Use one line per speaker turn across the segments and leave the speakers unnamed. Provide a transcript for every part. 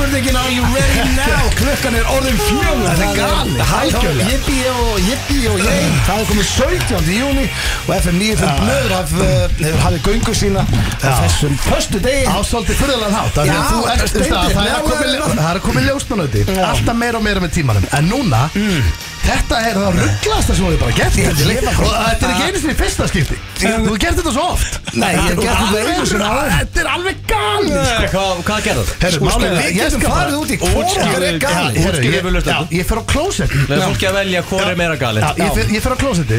spurningin Are you ready now? Klukkan er orðin fjögur.
Það er galið, algjörlega.
Jippi og jippi og ég Það er komið 17. júni Og FM 95 blöður haf, uh, hefur hafið göngu sína
Já.
þessum förstu degi
Ásóldi fyrirlega af að
Já,
það er koma ljósmanöti alltaf meira og meira með tímanum. En núna þetta er það rugglasta sem þú hefur bara gert
Ég- ég var
og
bara-
þetta er ekki einu sinni fyrsta skipti. Þú gert þetta svo oft.
Nei, ég hef gert þetta einu sinni áður.
þetta er alveg galið sko.
Hvað, hvað gerðu? Það?
Herru,
Sko,
málið er að
við
ég
getum
skal bara-
farið út í hvor
Útskýrðu-
er
Já,
galið.
Herru,
Útskýrðu
ég-
fyrir hlustendum.
já, ég fer á klósett
Leður fólki að velja er meira galið.
Já, ég fer, ég fer á klósetti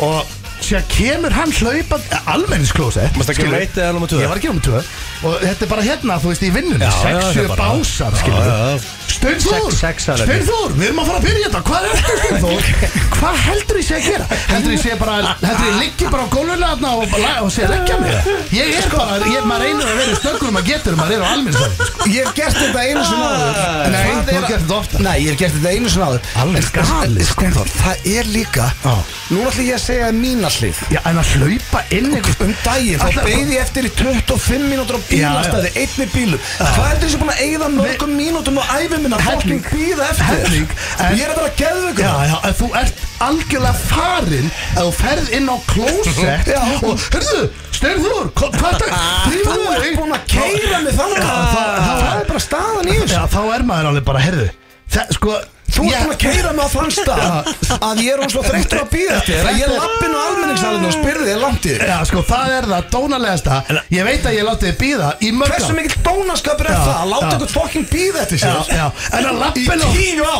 og sér kemur hann hlaupa almenningsklósett
Varstu að gera
skilur.
eitt eða númer tvö?
Ég var að gera nummer tvö og þetta er bara hérna, þú veist, í vinnunni
Já, já, þetta
6-7
er bara-
básar,
Já,
skilur
já, já.
Steinþór,
Sex- sex alveg.
Steinþór, við erum að fara að byrja þetta Hvað er þetta, Steinþór? Hvað heldur ég sé að gera? Heldur ég sé bara, heldur ég liggi bara á gólfinu þarna og, og sé að leggja mig Ég er bara, ég, maður reynir að vera snöggur um að getur maður er á almenningsvæði sko.
Ég hef gert þetta einu sinni áður En
Nei,
hvað
þú
er
hefur gert þetta oftar.
Nei, ég hef gert þetta einu sinni áður
Alveg
En-
galið, sko.
Steinþór, það er líka
Já.
Nú ætlum ég að segja mína hlið
Já, en að hlaupa inn einhvers
Um daginn, þá beigði ég eftir í 25 mínútur á bílastæði, einni bílum Hvað er þessi búin að eigða mörgum mínútum á æfi minna
Helling.
Fokking býða eftir?
Helling, en-
Ég er að vera geðveikur
Já, já, en þú ert algjörlega farinn að þú ferð inn á klósett og, hörðu, hva- hvað er þetta?
Þú ert búin að keira mig þannig
þá-
Það er bara staðan í þessu.
Já, þá er maður alveg bara, herðu það, sko
Þú ert
ég-
búin að keira mig á þann stað að ég er svo þreyttur að býða að ég lappin á almenningssalinu og spyrði þér langt í
Já, sko, það er það dónalegasta. Ég veit að ég láti þið býða í mörg
Hversu mikill dónaskapur er
Já,
það að láta eitthvað fokking býða
já, en að lappin á.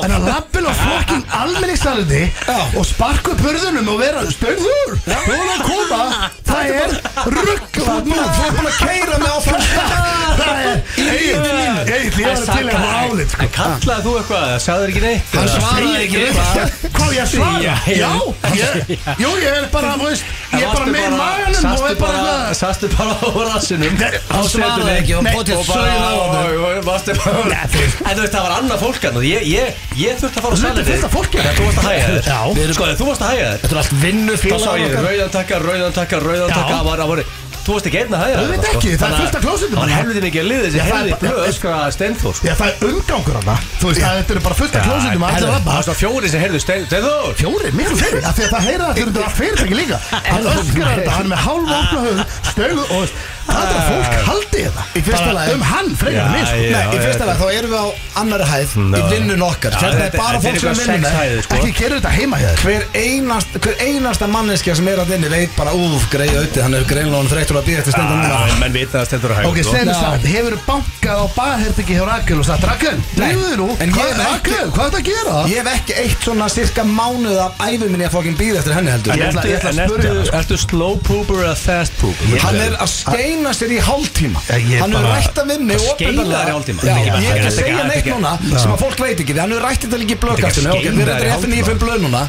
En að lappin á fokking almenningssalinu
Já.
Og sparku upp hurðunum og vera Steinþór, þú er að koma. Það er rugg
Þú ert búin að- þú ert búin að keira mig á þann stað.
Það er
Þú neitt?
Hann svaraði ekki.
Hvað? Ég svara?
Já,
jú, ég er bara, þú veist Ég er bara með í maganum og er bara
sastu bara á rassinum?
Hann svaraði ekki og potið sauð á
þú-
En þú veist, það var annað fólk hann Ég, ég, ég þurfti að fara á
Þú
salið
fullt af fólki.
Þegar þú varst að hæja þér Sko, þú varst að hæja þér
Þetta er allt vinnu
Þá sá ég
félagar
rauðan takka, rauðan takka, rauðan takka Það það Þú varst ekki einn að hæja
Þú veit ekki, það er fullt af klósettum.
Það var helviti mikið að liða þessi
það er bara-
blöð öskra Steinþór sko.
Já, það er umgangur hana Þú veist, það þetta eru bara fullt af klósitum að allir
Það
labba
var svona fjóri sem heyrðu Steinþór.
Fjóri, miklu fleiri? Af því að það að þetta er fyrirtæki líka. Hann öskrar þetta, hann er með hálfa opna höfð Stögu og það er að fólk haldi þetta
Í fyrsta lagi-
Um hann, frekar mig sko.
Nei, í fyrsta lag þá erum við á annari hæð í vinnun okkar. Hérna er bara
er
fólk sem með
hæðir, sko.
Ekki gerur þetta heima hér
Hver einasta, hver einasta manneskja sem er að inni veit bara úf, greið auðvitað, hann er greinlega hann þreyttur að býða eftir stenda núna.
Já, Menn vita að Steinþór er hægur
Ok, segðu satt, hefur bankað á baðhertiki hjá Rakel og sagt Rakel,
Nei,
drífuðu nú Hvað hvað er þetta að gera?
Að
að?
Hann að skeina sér í hálftíma. Hann er
bara-
rætt að vinni
Að skeina
opinberlega.
þér í hálftíma?
Já,
Þetta er ekki bara-
Ég er ekki að
þetta
segja neitt
þetta
núna sem að fólk veit ekki því Hann er rætt þetta líka í blöðkastinu
Þetta er
við erum
þér í
FNI fyrir blöð núna.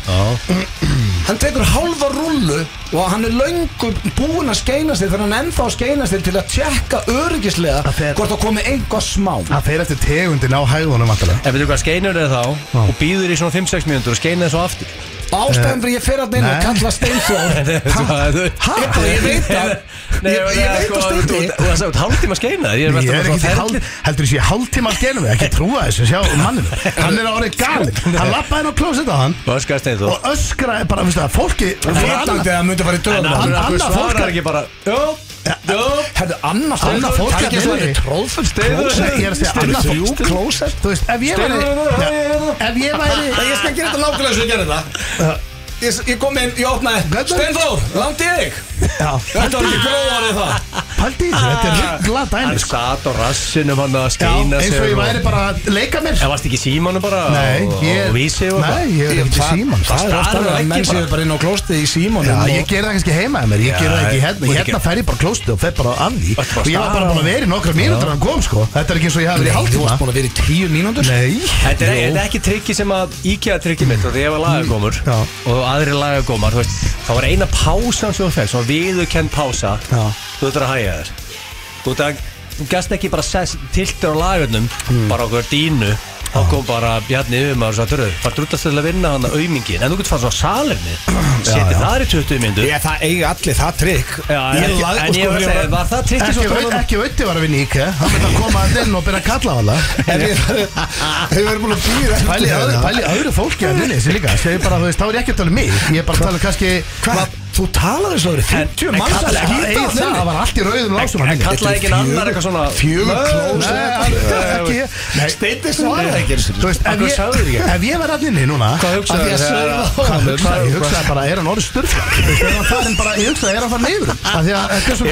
Hann tekur halva rullu og hann er löngu búinn að skeina sig þegar hann er ennþá að skeina sig til að tjekka öryggislega hvort það komi einhvað smá.
Það fer eftir tegundin á hæðunum vantarlega
En veitu hvað, skeinur er þá og býður í svona 5-6 mínútur og skeina þessu aftur
Ástæðan fyrir ég fer að inn og
Nei.
kalla Steinfjörn
Hæ?
Ég veit það
Nei,
Ég- ég veit
sko,
að Steindi-
þú- þú ert hálftíma að skeina Ég er
Ég er
að
ekki heldur hálftíma að skena mig, ekki trúa þessu, sjá manninu Hann er árið galinn, hann lappaði inn á klósett á hann
Og
öskraði bara, það, fólki
að það
hann
annað fólk er-
Herðu, annars
Annað fólk
er ekki að tróðfull
Klósett, ég er að segja annað fólk
klósett
Þú veist, ef ég væri
Steinþór,
Ef ég væri
Ég skal gera þetta nákvæmlega svo ég gera þetta Ég, ég kom inn, ég opnaði? Steinþór, langt í þig.
Já,
Þetta var ekki gróðarið það?
Pældi í þessu, þetta er ruggla dæmi
Hann
sko.
satt á rassinum hann að
Já,
skeina
eins og ég væri bara að leika mér.
En varst ekki í símanum bara
Nei,
og,
ég
og vísi og
Nei, ég er ekki síman
Það er ofta að
ekki
menn
bara.
séu bara inn á klóstið í símónum
Já, ég ger það kannski heima með mér, ég ger það ekki hérna Hérna fer ég bara klóstu og fer bara af því. Og ég var bara búin að vera í nokkra mínútur en hann kom sko. Þetta er ekki eins og ég hafi verið í
Þú
aðri lagagómar, veist, það var eina pásan sem þú fegst, svona viðurkennd pása
Já.
þú þurftur að hæja þér þú, þú gæst ekki bara tiltur á lagarnum
Hmm.
bara okkur dínu þá kom bara Bjarni yfir maður og sagði bara drúttast til að vinna hann að aumingin en þú getur fara svo að salerni. Seti þar í 20 myndu
Ég, það eigi allir það trikk. Ég lag-
en ég
sko,
var að
ég
segja,
var-
það trikkið
Ekki,
svo
veit, ekki veitti var að vinna í IKEA. Hann myndi að koma að inn og byrja að kalla á alla.
En ég Þau verður búin að býra
Pæli öðru, pæli öðru fólki að minni þessi líka. Segir bara, þú veist, þá er ég ekki að tala um mig. Ég er bara að tala um kannski
Hvað? Þú talar eins og verið 50
En
manns að skýta
Það
þinni
var allt í rauðum lásum
En kallaði ekki annar eitthvað svona
Fjögur klós Steindi svarar ekki.
Ef ég,
sagðirðu ekki?
ef ég var að inni núna
Hvað
að það
hugsaði? Ég hugsaði bara, er hann orðið styrfla? Er hann farin bara, ég hugsaði, er hann farin niður? Af því að þetta er svo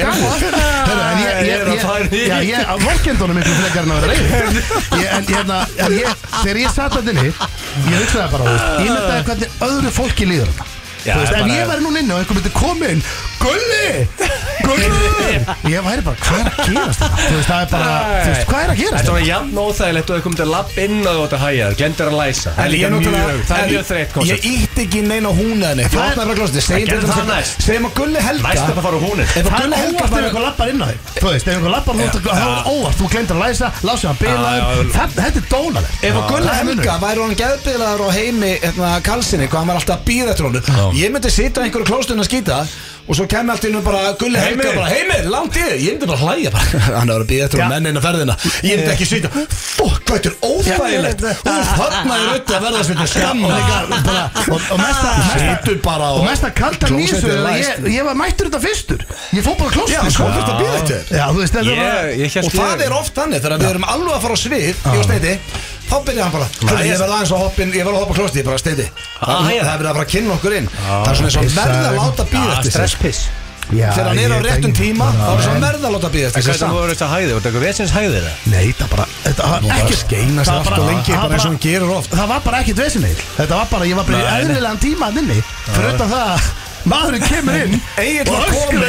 En ég,
Er
á vorkendunum miklu frekar en að vera reyður hérna, þegar ég satt að inni Ég hugsaði bara, ég myndaði hvernig öðru fólki líður þetta
Já,
veist, ef
bara-
ég væri núna inni og einhver myndi koma inn Gulli! Ég væri bara, hvað er að gerast þetta? Þú veist, það er bara, þú veist, hvað er að gerast
Þetta var jafn óþægilegt og þau komið til að lapp inn og þú átt að hæja Glendur að læsa. Það er líka
ég
mjög, það er mjög þreytt
Ég
koncept.
ítti ekki neina húnaðinni Þú
Það er-
opnaði bara
Það það næst.
Segjum að Gulli Helga.
Næst að fara úr húnin
Ef að
Það
Gulli Helga bara
einhver lappar inn á þig. Þú veist, ef einhver lappar út þá er óvart Þú glemtir að læsa, lása
já,
bilaður Þetta þetta er dónalegt
Að hann hann að að og svo kemur allt innum bara Gulli Helga
Heimir.
bara, heimir, langt í þig, ég myndi bara hlæja bara. Hann er að býða eftir
Já.
honum mennina ferðina. Ég myndi ekki sitja, fokk, hvað þetta er óþægilegt. Úf, þarna er auðvitað að verða svona skam
Og og- og Og mest að kalta nýsu ég, ég var mættur þetta fyrstur. Ég fór bara klóstur
að
ég
Og það er oft þannig þegar við erum alveg að fara á svið og Þá byrjar hann bara. "Hörru, Ég verð aðeins að hoppa inn Ég verð að hoppa klósti Ég bara Steindi Það
Ah,
það er verið að fara að kynna okkur inn. Það er svona eins og verða að láta býða eftir
Stresspiss.
Þegar hann er á réttum tíma Þá er svo
En-
verða að láta býða eftir
er það þetta hæðið? Var þetta eitthvað vesins hæðið það?
Nei, það bara Þetta var
bara
ekki
skeina sig
það
allt og lengi, bara eins og hann gerir oft.
Það var bara ekkit vesinni Þetta var bara, ég var bara í Að það að Maðurinn kemur inn
Egil var komin.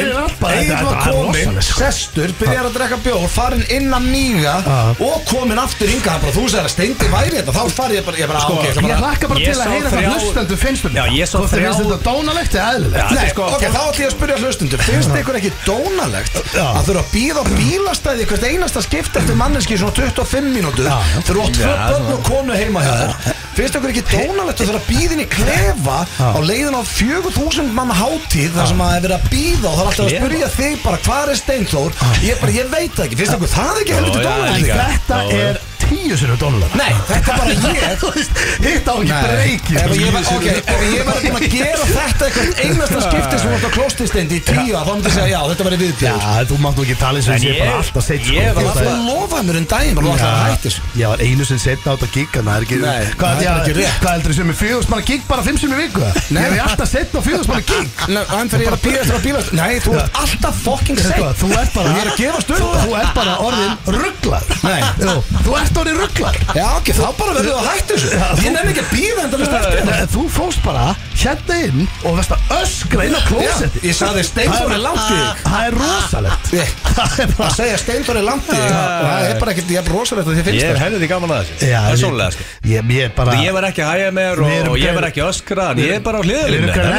Egil var komin
sko.
Sestur, byrjar að drekka bjór Farin inn að míga
Já.
Og komin aftur ynga bara, þú segir að Steindi væri þetta Þá farið ég bara, ég bara,
Sko,
ok, ég
Ég
bara
hlakka bara
Ég
til að heyra hvað hlustendur finnst um þið
þrjá-
finnst þetta dónalegt eða eðlilegt?
Nei,
sko,
ok, þá ætlum ég að spyrja hlustundur Finnst ykkur ekki dónalegt að þurfa að býða á bílastæði hvert einasta skipt eftir manneski í svona 25 mínútur
Já, já.
þegar þú átt tvö börn og konu heima hjá þér? Finnst ykkur ekki dónalegt að þurfa að býða inn í klefa á leiðin á 4000 mann hátíð þar sem að er verið að býða og það er alltaf að spyrja þig bara hvað er Steinþór? Ég, bara, ég veit það ekki, finnst það ekki helviti
Já, já,
dónalegt
líka.
líka?
Þetta er tíu sinni dónalega.
Nei, þetta er bara ég
Hitt á ekki breyki
Ef ég var, var búin að gera þetta eitthvað einasta skipti sem ert á klóstisteindi í tíu þá myndi ég segja, já, þetta var í
Já,
viðbjörn
þú mátt nú ekki tala eins og ég bara alltaf seitt sko.
ég var
Þú
alltaf-
að lofa mér um daginn að
Ég var einu sem setna á þetta gig en það er ekki
Nei,
Hvað
er
já, heldur sem er fjögust manna gig bara fimm sem í viku?
Nei.
Ég hef alltaf setna á fjögust manna gig.
Nei, en þegar ég er að býða eftir að bílast Nei, þú ert alltaf seint
hvað, Þú ert bara
er að
orðin. Jú, Þú ert orðin rugglar
Já, ok, þá bara verður þú að hætti þessu Ég nefn ekki að býða endalist eftir.
Þú fóst bara hérna inn og veist að öskra inn á
Já,
klósetti
Ég sagði Steinþór er langt í þig.
Það er rosalegt. Það er
Að segja Steinþór er langt í þig og Það er bara ekkert, ég er rosalegt að þið finnst
Ég er
það
helviti gaman að þessu. Persónlega sko.
Ég, ég bara
Ég var ekki að
Við erum
og ég var ekki að öskra En ég er bara á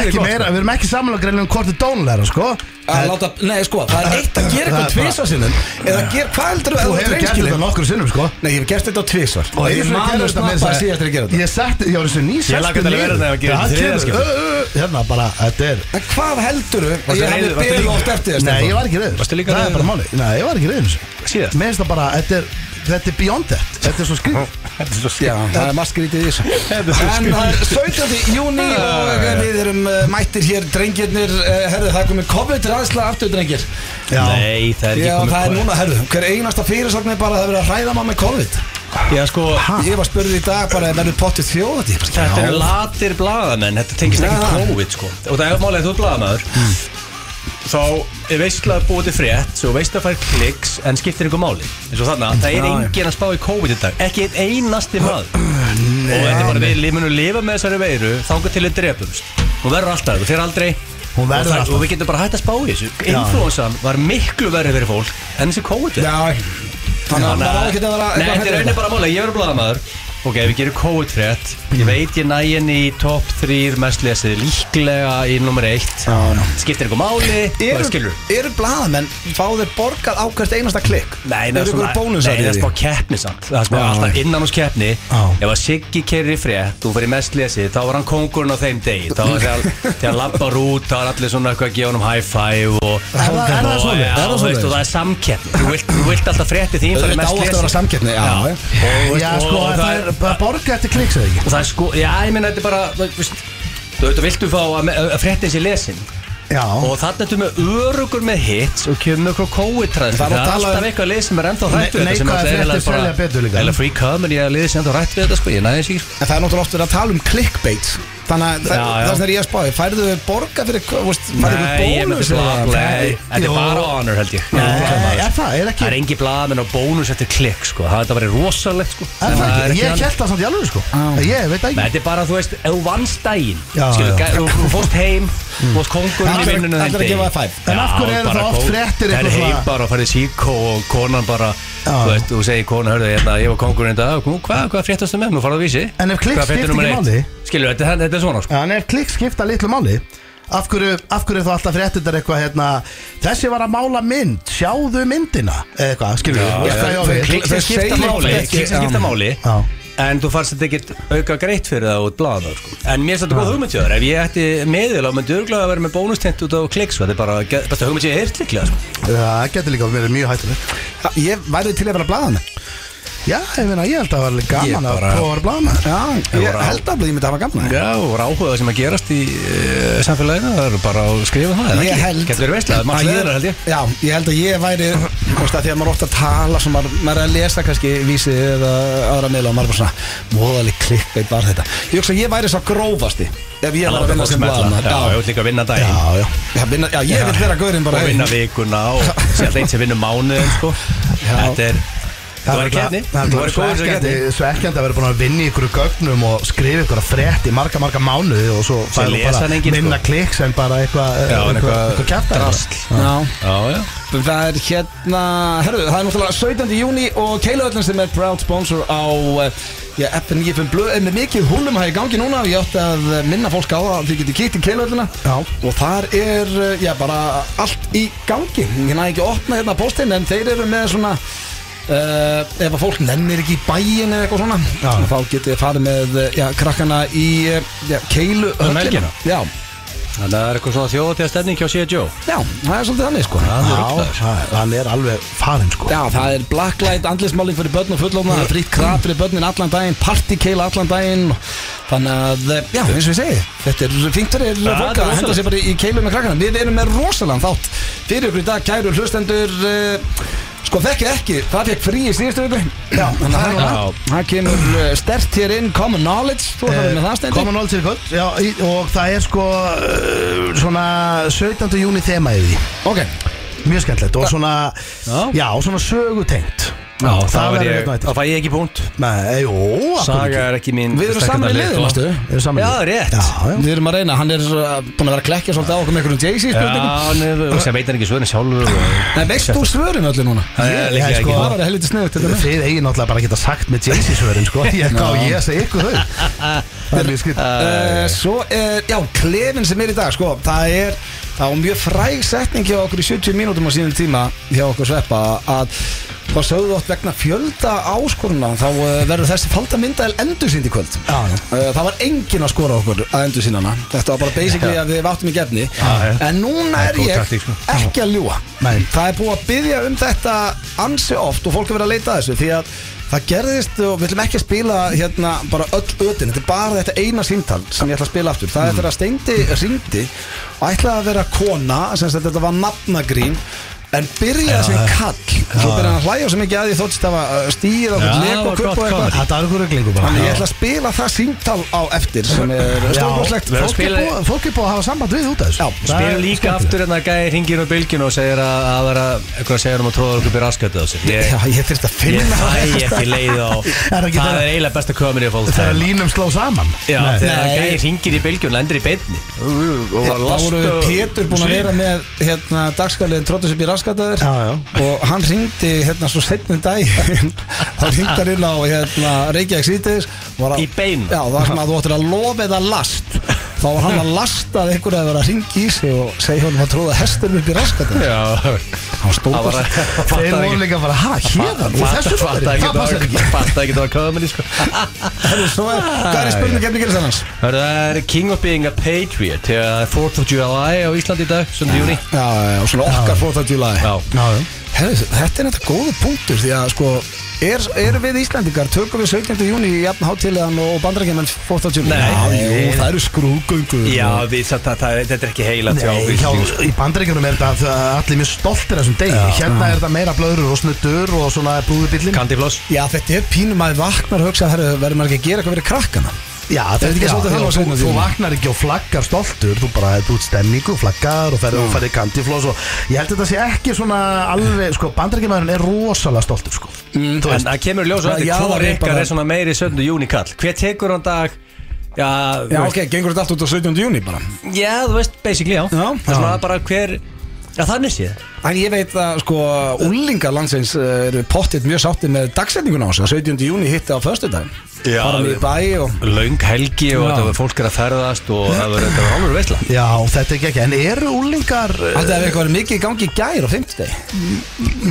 ekki meira, við erum ekki samanlega greinlega um hvort er dónulegra, sko.
Að láta, nei sko, það er eitt að gera
Það er
eitthvað tvisa sinnum Eða ger, hvað heldur
Þú hefur gert þetta nokkur sinnum, sko.
Nei, ég hef gert þetta á tvisvar.
Og
ég og
þetta með
snappaði
þess
síðast þegar ég gera þetta.
Ég sagt, ég var þessu ný
Ég lagði þetta að vera þegar ég gerði þetta.
Hérna bara, þetta er
En hvað heldur þú?
Varstu
Ég beðið
líka-
oft eftir þess
Nei, ég var ekki reyður
Varstu líka
Það er bara máli Nei, ég var ekki reyður
Síðast?
Mér finnst það bara, þetta er Þetta er beyond that Þetta er svo skrið
Þetta er svo
Já, það er maskrítið í þessu.
Er
En það er 17. júni og við erum uh, mættir hér drengirnir. Uh, Herðu, það er komið COVID ræðsla aftur drengir.
Já.
Nei, það er ekki
Já,
komið
það er núna, herðu, hver einasta fyrirsagn er bara að það er verið að hræða maður með COVID
Já, sko
Ég var spurðið í dag bara, verður pottið þjóðati
Þetta eru latir blaðamenn, þetta tengist ekki. COVID sko. Og það er málið að þú er blaðamæður Þá er veistlega búið til frétt Svo veist að fær kliks en skiptir ykkur máli. Eins og þarna, það er enginn að spá í COVID í dag. Ekki einn einasti maður. Og þetta er bara, við munum lifa með þessari veiru Þángar til við drepumst. Hún verður alltaf, þú fyrir aldrei. Og, og við getum bara hægt að spá í þessu. Influensan var miklu verið fyrir fólk En þessi COVID
Já, þannig að maður á ekki að vera
Nei, þetta er raunin bara máli, ég verður blaðamæður Ok, við gerum COVID-frétt Ég veit ég næ henni í top 3 mest lesið Líklega í nummer 1 Skiptir eitthvað máli
Eru,
skilur?
eru blaðamenn fá þeir borgað á hvert einasta klikk?
Nei, það er svona
bónusar
Nei, það er smá keppni samt Það er smá
Já,
alltaf
já.
innan hos keppni
Já.
Ef að Siggi keirir í frétt og fyrir mest lesið Þá var hann kongurinn á þeim degi Þá var þegar þegar hann lappar út Þá var allir svona eitthvað að gefa hann high five og,
Er það- er það
og,
svoleiðis?
já,
Er það
og, veist,
svoleiðis?
og það er samkeppni Þú vilt, þú vilt alltaf frétti þín fyrir
Auðvitað
mest
á alltaf að vera
lesið
Já,
samkeppni, já,
sko,
og
það er bara borga eftir kliks eða ekki
það er sko, já, ég meina þetta er bara Þú veist, þú veit, þú viltu fá að, að fréttin sé lesin?
Já,
Og þannig ertu með örugur með hits og kemur með eitthvað COVID-træð
Það
Það
er
er
að
alltaf eitthvað lið sem er ennþá hrætt
Ne- neikvæðar fréttir selja betur líka.
Eða free comedy að lið sem ennþá hrætt við þetta sko, ég næði sér.
En það er náttúrulega oft verið að tala um clickbait Þannig að það- það er ég að spáði Færðu þau borga fyrir, færðu þau bónus
þetta er bara honor held ég.
Nei, er það, er
Það er engi blaðminn og bónus eftir klikk sko. Það er þetta verið rosalegt sko.
Er
En
það
það er
Ég held það samt í alveg sko. Ég veit ekki.
Þetta er bara, þú veist, ef þú vannst gæ- þú þú fórst heim þú varst kongurinn í
Allir-
vinnunum
allir að gefa það five.
En af hverju eru það oft fréttir
Það er heim bara og farið síkó og konan bara. Þú veist, þú segir kona, hörðu, hérna, ég var kongurinn í dag Nú, hvað, hvað fréttastu með, nú farað að vísi
En ef klikk
Hvað fréttir
skiptir
númer
ekki
eitt?
máli?
Skilur, þetta, þetta er svona sko.
En ef klikk skipta litlu máli Af hverju, af hverju er þá alltaf fréttir eitthvað hérna Þessi var að mála mynd, sjáðu myndina Eða eitthvað, skilur
Já,
við
já,
Hvað ég á
þeir-
við?
Klikk sem skipta máli Klikk sem skipta
Já.
máli
Já.
En þú fannst þetta ekkert auka greitt fyrir það út blaðan sko. En mér finnst þetta góð hugmynd hjá þér Ef ég ætti meðil á myndi örgulega að vera með bónustent út á klikk sko. Þetta er bara besta hugmynd sem ég heirt líklega sko.
Það getur líka verið mjög hættuleg
Ja, Ég væri til að vera blaðan
Já, ég meina, ég held að það var gaman að prófa að vera blaðan
Já, ég
voru
held að ég myndi hafa gamna
Já, og ráhuga sem að gerast í uh, samfélaginu Það er bara að skrifa það eða ekki? Getur verið maður
að
leðar held ég.
Já, ég held að ég væri þú veist, að Því að maður ofta að tala sem maður, maður er að lesa kannski vísi eða aðra miðla og maður er bara svona Móðalig klikkbeit var þetta. Ég hugsa að ég væri svo grófasti Ef ég var að vinna sem blaðan
Já, ég vil líka vinna daginn.
Já, já.
Já, vinna, já, ég vil vera gaurinn bara
Sko. Það var kefni
Það var svekkjandi svekkjandi að vera búin að vinna í ykkur gögnum og skrifa ykkur að frétt í marga, marga mánuði og svo
lesa
bara minna
sko.
kliks en bara eitthvað
Já
Já,
já
Það er hérna, herru, það er náttúrulega 17. júni og Keiluöllin sem er proud sponsor á já, FN95 Blöð er með mikið húlum að í gangi núna og ég átti að minna fólk á það að þið getið kýtt í Keiluöllina
Já.
og þar er, já, bara allt í gangi ég næ ekki að opna hérna postinn en þeir eru með svona Uh, ef að fólk nennir ekki í bæin eða eitthvað svona
Já.
þá getið þið farið með uh, já, krakkana í uh, já, keilu
Um helgina?
já,
Þannig að það er eitthvað svona þjóðatíða stefning hjá C.J. Joe
já, það er svolítið þannig sko.
Það er
er. alveg farinn sko.
Já, það er blacklight, andlismáling fyrir börn og fullofna Það er frýtt kraf fyrir börnin allan daginn Partykeila allan daginn. Þannig að, eh, já, eins og ég segi Þetta er fyrir
Ja,
fólk
er
að henda sér bara í keilu með krakkana. Við erum með rosalega þátt Fyrir ykkur í dag, kæru hlustendur uh, Sko, þekkið ekki, það fekk frí í síðustu viku. Já, þannig að það- það kemur uh, stert hér inn Common Knowledge, þú ætlar með það stendi
Common Knowledge er kvöld. Já, í- og það er sko uh, svona 17. júni þema yfir því.
Ok,
Mjög skemmtilegt og svona
Já.
Já, svona sögutengt
Já,
það verður
ég
einn og einn.
Það fæ ég ekki punkt.
Nei, jú, akkur
Saga
ekki.
er ekki mín
við erum saman í
lið,
liðum,
sko.
varstu
Við erum saman
Já,
í-
það er rétt.
Já, já.
Við erum að reyna, hann er uh, búin að vera að klekja svolítið á okkur með einhverjum Jay-Z spurningum.
Já, nefnir, sem veit hann ekki svörin sjálfur og-
Nei, veist þú svörin öllu núna?
Það er líklega
ég,
ekki
sko-
Það var helviti sniðut til þetta
Þið eigin náttúrulega bara að geta sagt með Jay-Z svörin sko. Ég hvað á ég að segja ykkur þau. Það er mjög skrið
Uh, svo er, já, klefin sem er í dag sko, það er, það var mjög fræg setning hjá okkur í 70 mínútum á sínum tíma hjá okkur sveppa að hvað sögðu átt vegna fjölda áskoruna þá uh, verður þessi falda myndaðil endursýnd í kvöld.
Já, já.
Uh, það var enginn að skora okkur að endursýnana þetta var bara basically að við váttum í gefni en núna
er
ég
sko.
ekki að ljúa
Nei.
það er búið að byggja um þetta ansi oft og fólk er verið að leita að þessu því að það gerðist og við ætlum ekki að spila hérna bara öll ötin. Þetta er bara þetta eina síntal sem ég ætla að spila aftur. Það er þegar að Steindi ringdi og ætlaði að vera kona sem þetta var nafnagrín en byrjaði sem kall. Svo byrjaði hann að hlæja svo mikið að því þóttist að og leik
það
og
gott.
og eitthvað.
Komment.
Þetta er ykkur reglingu bara.
Þannig ég ætla að spila það síntal á eftir sem er
að
Fólk er
spila-
búið- fólk er að hafa samband við út af þessu. Það er
líka aftur en að gæði hringir á bylginu og segir að að vera eitthvað að segja um að tróða okkur byrja raskættu á sig Ég,
þurfti að
ég
finna
ekki
Er ekki
Það
þegar-
er eiginlega besta comedy of all
Þegar
time
línum sló saman.
Þegar að gæði hringir
raskataður og hann ringdi hérna svo setnum dag þá ringdi hann inn á hérna, Reykjavík síðdeis
Í beinu?
Já, það var svona að þú ættir að lofa eða last þá var hann að lasta að einhverja að vera að ringi í sig og segja honum að tróða hestur upp í raskataður
Já.
Hann stóð
Það var
bara
Þeir voru líka bara, ha, hérðan Og þessu
Fatta ekki
það
var sko.
Er- Hvað er spurning gefni gerist annars?
Það er King of Being a Patriot Þegar það er 4th of July á Íslandi í dag 7. júni
Já, já, og svona okkar 4th of July
Já
Já, já
Herru, þetta er þetta góða punktur því að sko er, er við Íslandingar, tökum við 17. júni í jafn hátilegan og bandrækjumenn 4th of July
Nei.
Já, jú, það eru skrúgöngur
Já, við, það, það, það, þetta er ekki heila tjá
Nei, hjá, í bandaríkjunum er þetta að allir mjög stoltir þessum degi. Hérna er þetta meira blöður og snuttur og svona brúðubillin
Kandifloss
Já, þetta er pínum að vaknar hugsa, herru, verður maður ekki að gera eitthvað fyrir krakkana
Já,
þetta ekki
já,
svolítið þannig á
þú,
17.
þú vaknar ekki og flaggar stoltur Þú bara hefði út stemningu, flaggar og ferði og ferði kandifloss og Ég held að þetta sé ekki svona alveg, sko, bandaríkjumæðurinn er rosalega stoltur, sko
Mm.
En það kemur ljós
Já,
að
já,
Hvor
það er
er svona meiri 17. júni kall Hver tekur hann dag Já,
Já, ok, gengur þetta allt út á 17. júni bara
já, þú veist, basically, já
Já.
Það er svona bara hver Já, þannig séð
En ég veit að sko úlingar landsins eh, eru pottitt mjög sátti með dagsetninguna á sig að 17. júni hitti á föstudaginn
Já,
Bara með í bæ og
Löng helgi og
Já.
þetta var fólk er að ferðast og það var þetta var alveg veistla
Já, þetta er ekki ekki, en eru úlingar
Þetta hefur eitthvað verið mikið í gangi í gær á 50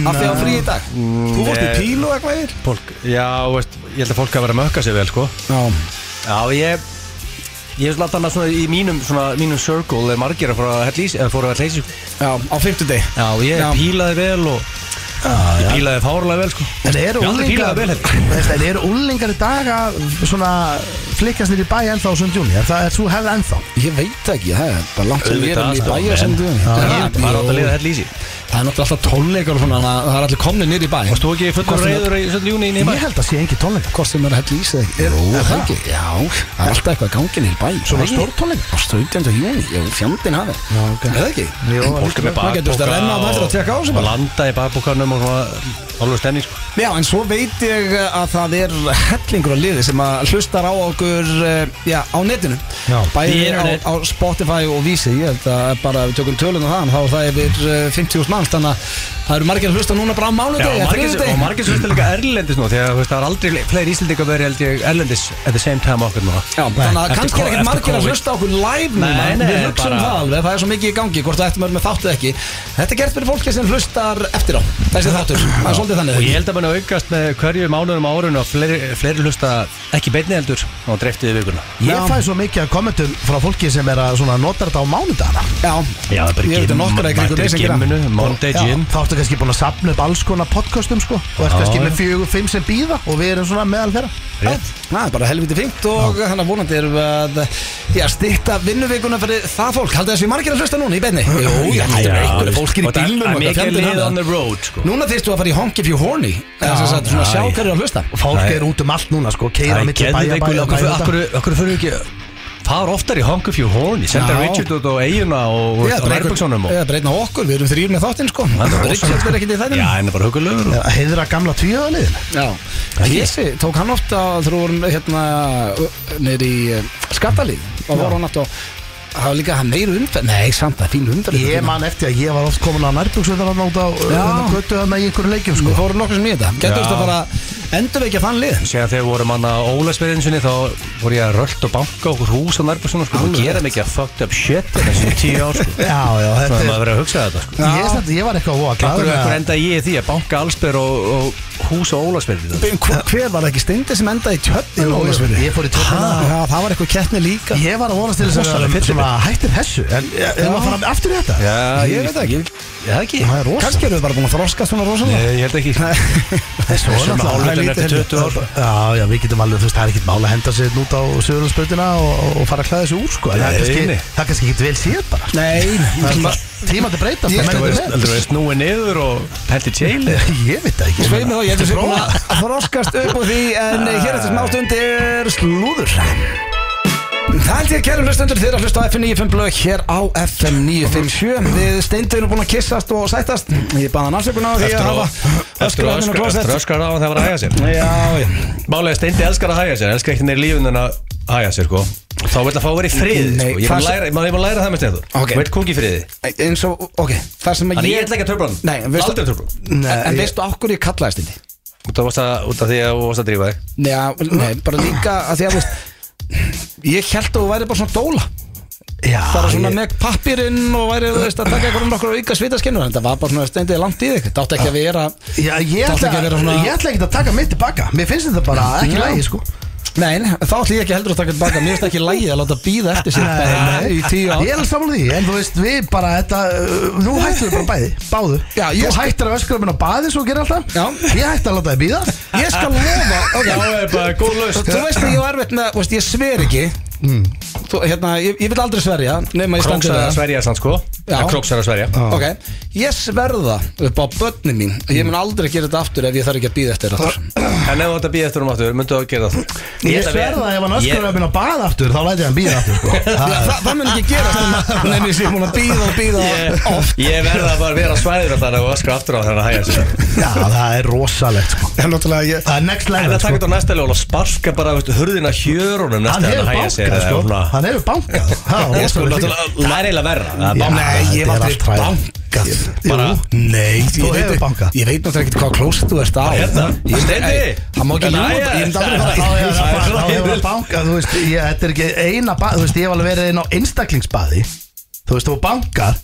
Af því á frí í dag? Þú vorst í
nei.
pílu og eitthvað yfir?
Fólk, já, veist, ég held að fólk hafa verið að mökka sig vel, sko.
Já,
Já, ég Ég hef slátt annað svona í mínum, svona, mínum circle er margir að fóra að hella í sig eða fóra að hella í sig.
Já, á 50
Já, ég
Já.
pílaði vel og ég pílaði fárlega vel, sko.
En eru úlingar Veist, En eru úlingar í dag að svona flikkast nýr í bæ ennþá á 7. júni Er það er þú hefði ennþá?
Ég veit ekki, það er bara langt sem ég er
Auðvitað,
í bæja sem
Það
ég-
var átt að liða í sig
Það er náttúrulega alltaf tónleikar og svona þannig að það er allir komni nýr í bæ
Varst þú ekki fullur
Hvort sem-
reyður í 17. júni í bæ?
Ég held að sé engi tónleika
Hvort sem er að hella í sig Jú,
er
það
það?
ekki Já, það er alltaf eitthvað í gangi nýr í bæ
Svona stór tónleika
Á 17. júni, já, fjandinn hafi
Já, ok.
Er það ekki?
Jú,
Það getur þetta að renna á
bakboka
nættur að tekka á sig
og
bara
landa í bakbókanum og svona alveg stemning, sko
Já, en svo veit ég að það er hellingur á liði sem að hlustar á okkur eh, já, á netinu
Já.
Bæði
The
á, á Spotify og Vísi Ég held að bara við tökum tölun á það þá er það yfir 50.000 manns þannig að það eru margir að hlusta núna bara á mánudegi
og margir, svo líka erlendis nú þú veist, það er aldrei fleiri íslendingar verið held ég erlendis at the same time okkur núna.
Já, þannig að
Eftir
kannski er ekkert
eftir
margir að hlusta á okkur live núna. Við
bara-
það alveg, það er svo mikið í gangi hvort það ættum að vera með þáttu eða ekki. Þetta er gert fyrir fólki sem hlustar eftir á Þessi þáttur, það er svolítið þannig.
Og ég held að mann aukast með hverju mánuðum árun og fleiri, fleiri hlusta ekki beinni heldur og dreftið vikuna
Ég fæ svo mikið að kommentum frá fólki sem er að nota þetta á mánudagana.
Já,
er
ég veit um nokkra í
í Gym
Þá ertu kannski búin að sapna upp alls konar podcastum sko. Og ert kannski
já.
með fjögur, fimm sem býða Og við erum svona meðal þeirra.
Það er bara helviti fínt og þannig að vonandi erum við að já, styrta vinnuvikuna fyrir það fólk. Haldið þessi margir að hlusta núna í benni Jú, já, það er einhverju fólkir í
Og það er mikið
hafa.
on the road sko.
Núna þyrstu að fara í honk if you horny Eða sem sagt svona
já,
sjá
já.
hverju að hlusta.
Og fólk er út um allt núna sko. Keira
er
milli bæja bæja
ekki fara oftar í Honk If You Horny Senda
Já.
Richard út á eiguna og og
Eða
Rærbjörnssonum og
Eða breytna okkur, við erum þrýr með þáttinn sko.
Það er.
Richard er ekkert í
Já,
þættinu
hann er bara hugulögur og-
Heiðra gamla tvíhjóðaliðin
Já, Hessi tók hann ofta þegar við vorum hérna neyri í skattalíð og voru hann aftur það var líka hann meiri umferð. Nei, samt það er fín umferð.
Ég man eftir að ég var oft komin á nærbjörnsveitar út á
Já.
hérna götu þarna í einhverju leikjum
Við
sko
fórum nokkuð sem í þetta. Getur
Já.
þetta bara endur ekki að þann lið
Sér þegar við vorum hann að Ólasverðinsinni þá voru ég að rölt og banka okkur hús á Nærbjörnsson sko, og gera mikið að fucked up shit í þessi tíu ár sko.
Já, já,
Svona
þetta
að
er
maður verið að hugsa þetta sko.
Ég, samt, ég var eitthvað óa
Akkur,
glæður
akkur enda ég í því að banka allsber og, og hús á Ólasverði
Hver, hver var það ekki? Steindi sem endaði í tjötnin
Ég fór í tjötnina
Já, það var eitthvað keppni líka.
Ég var að vonast til þess að svona hættir þessu En ég var að fara aftur í þetta?
Já,
Ég veit ekki.
Já, ekki.
Það er rosa
Kannski eru við bara búin að þroska svona rosalega.
Nei, ég held ekki.
Þessu
Sem
náttúrulega-
lítið
eftir 20 ár
Já, já, við getum alveg, þú veist, það er ekkert mál að henda sér út á Söðurlandsbrautina og, og fara að klæða þessu úr, sko. En Það er
Nei,
kannski,
nei.
það er kannski ekkert vel séð bara.
Nei,
Það er bara tíma til breytast
Ég-
og menn
Þú
eru
veist,
með.
heldur við snúið niður og hendi tjeili
Ég veit það ekki.
Sveið mig þá, ég sé
Prófa.
búin að þroskast upp úr því En hér eftir smá stund er slúður Það held ég kærum hlustendur þeirra að hlusta á FM 95 blöð hér á FM 957 Við steindu erum búin að kissast og sættast. Ég baða á því að hafa
Eftir
öskur
að öskra á hann þegar það var að hæga sér.
Já, já.
Málega Steindi elskar að hæga sér, elskar ekki neyri lífun en að hæja sér sko. Þá vil að fá að vera í friði
Nei,
sko. Ég
það
ég má læra það með stendur
Ok.
Veit kók í friði.
Eins og, ok, það sem að
Þannig ég ætla ekki að tröfla hann.
Nei, en veistu-
Aldrei tröfla hann.
En,
Nei,
en
ég-
veistu okkur ég kallaðist þetta?
Út af því að þú varst að drífa þig.
Nei, nei, bara líka að því að veist Ég held að þú væri bara svona dóla.
Já,
bara svona
ég-
með pappirinn og væri þú veist, að taka eitthvað um nokkur auka svitaskinnur en það var bara svona steindið langt í þig það átti ekki að vera
Já, ég
Það
ætla,
ekki að vera svona-
ég ætla ekki að taka mitt tilbaka. Mér finnst þetta bara ekki lægi sko
Nei, nei, þá ætti ég ekki heldur að taka tilbaka. Mér finnst ekki lægi að láta býða eftir sér. Bara í tíu ár.
Ég er alveg samanlega því, en þú veist, við bara þetta, uh, Nú hættum við bara bæði, báðu.
Já, ég
Þú
skal-
hættir að öskra minn á baði svo gerir alltaf.
Já.
Ég hætti að láta þið býða
Ég skal lofa okay.
er bara góð laust
Þú veist að ég var erfitt með, þú veist, ég sver ekki Þú, hérna, ég, ég vil aldrei sverja nema ég standi
Króks er að sverja sann sko. Er að sverja.
Ok, ég sverða upp á börnin mín. Ég mun aldrei gera þetta aftur ef ég þarf ekki að býða eftir þetta
En ef þú ætti að býja eftir um aftur, myndu að gera það?
Ég sverða að ef hann öskra minn á baði aftur Þá læti ég hann býða aftur sko. Það-
það, það mun ekki gera Nefnir ég sé múin að býða og býða
Ég,
oft.
ég verða að bara vera svæður þannig að öskra aftur á þannig að hæja sér
Já, það er sko. Er sko. Hann hefur bankað sko. Það
Ég
er
sko, náttúrulega, það er eiginlega verra er
Nei, ég
er
aldrei bankað
Bara-
Nei,
Þú
ég veit-
hefur bankað.
Ég veit náttúrulega ekki hvað klósett þú ert á
Hérna,
Ég-
Steindi.
Ei, Það má ekki
Hérna, jæja.
Ég myndi aldrei
Þá
fara
það
er
hefur bankað Þú veist, ég, þetta er ekki eina Þú veist, ég hef alveg verið inn á einstaklingsbaði Þú veist, þú bankar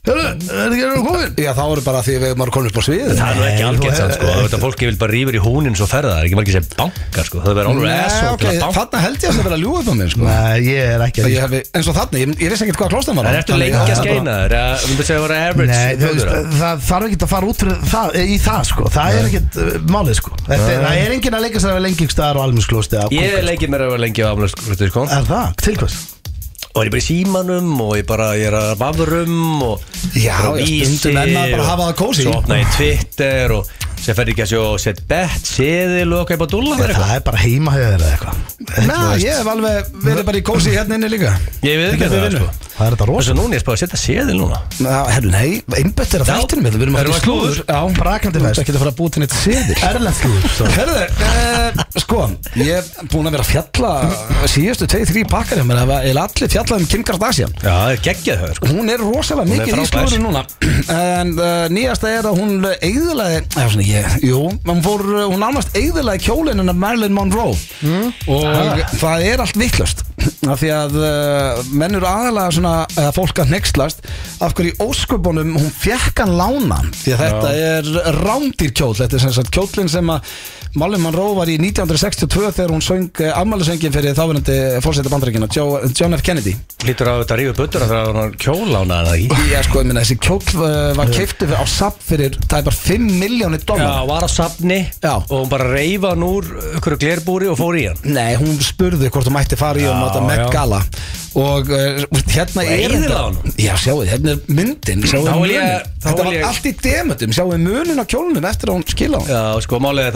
Hörru, er ekki að komin?
Já, þá eru bara því við maður komin upp á sviðið
Það er nú ekki algjört
þú
sann sko
hefur-
Þetta fólki vil bara rífur í húnin svo ferða Það er ekki margir sem bankar sko Það verður alveg asshole
ok,
að
þarna held ég að það vera að ljúga upp á mér sko.
Nei, ég er ekki
Ég hefi, eins og þarna, ég, ég vissi ekkert hvað klóstan var
En ertu lengi að skeina þér? Eða Myndu segja að vera average
Nei, þú veist,
þjóðura?
það þarf ekki að fara út fyrir það, í það sko, það er ekkert uh, málið sko Þetta, er- Það er enginn að leika sér að vera lengi staðar og almennsklósti
Ég leikið mér að vera lengi á aflöfskrúti sko
Er það? Til hvers?
Og ég er bara í símanum Og ég bara, ég er að vafrum Og
Já, já,
Vísi
stundum enn að bara
og
hafa það kósí.
Svo opna ég Twitter Og sem fer ekki að sjó Sett bett, seðil og okkar upp á dúlla með
Það
eitthvað
er bara heima hefur eða eitthvað.
Nei, ég hef alveg verið bara í kósi hérna inni líka.
Ég veit ekki
er
það
vinnu.
sko.
Það er þetta
Og
rosa.
Svo núna ég er bara að setja seðil núna.
Herru, nei, einbætt er að
Já.
þættinu með Við erum að í
slúður?
slúður Já,
Brakandi
ert ekki að fara að búa til neitt seðil.
Erlendslúður
Herðu, uh, sko, ég er búin að vera að fjalla síðustu 2-3 pakkar fjallað um Kim Kardashian.
Já, það er geggjað höfður sko.
Hún er rosalega
Hún er
mikið í
frábær.
slúður núna. En uh, nýjasta er að hún eigðilaði Já, svona ég, jú, hún fór uh, Hún nánast eigðilaði kjólinn hennar Marilyn Monroe. Og það er allt vittlust Af því að uh, menn eru aðalega svona Eða fólk að nexlast Af hverju í ósköpunum hún fekk hann lána. Því að þetta er rándýr kjól Þetta er sem sagt kjólinn sem að Marilyn Monroe var í 1962 Þegar hún söng afmælusöngin fyrir þáverandi Fórseta bandrækina, John F. Kennedy.
Lítur á þetta rífu buttur að það var kjólána eða ekki?
Já, sko, ég minna, þessi kjól var keiftu á SAP fyrir tæpar 5 miljónir
Já,
dólar
var á safni
Já.
og hún bara reyfa hann úr ykkur glerbúri og fór í hann.
Nei, hún spurði hvort þú mætti fara í
Já,
þetta Met
já.
Gala. Og uh, hérna
Og
er
honum?
Já, sjáu, hérna er myndin. Sjáu
Þá vil ég-
Þetta var allt í demutum Sjáu munin á kjólunum eftir að hún skila hún
Já, sko, málið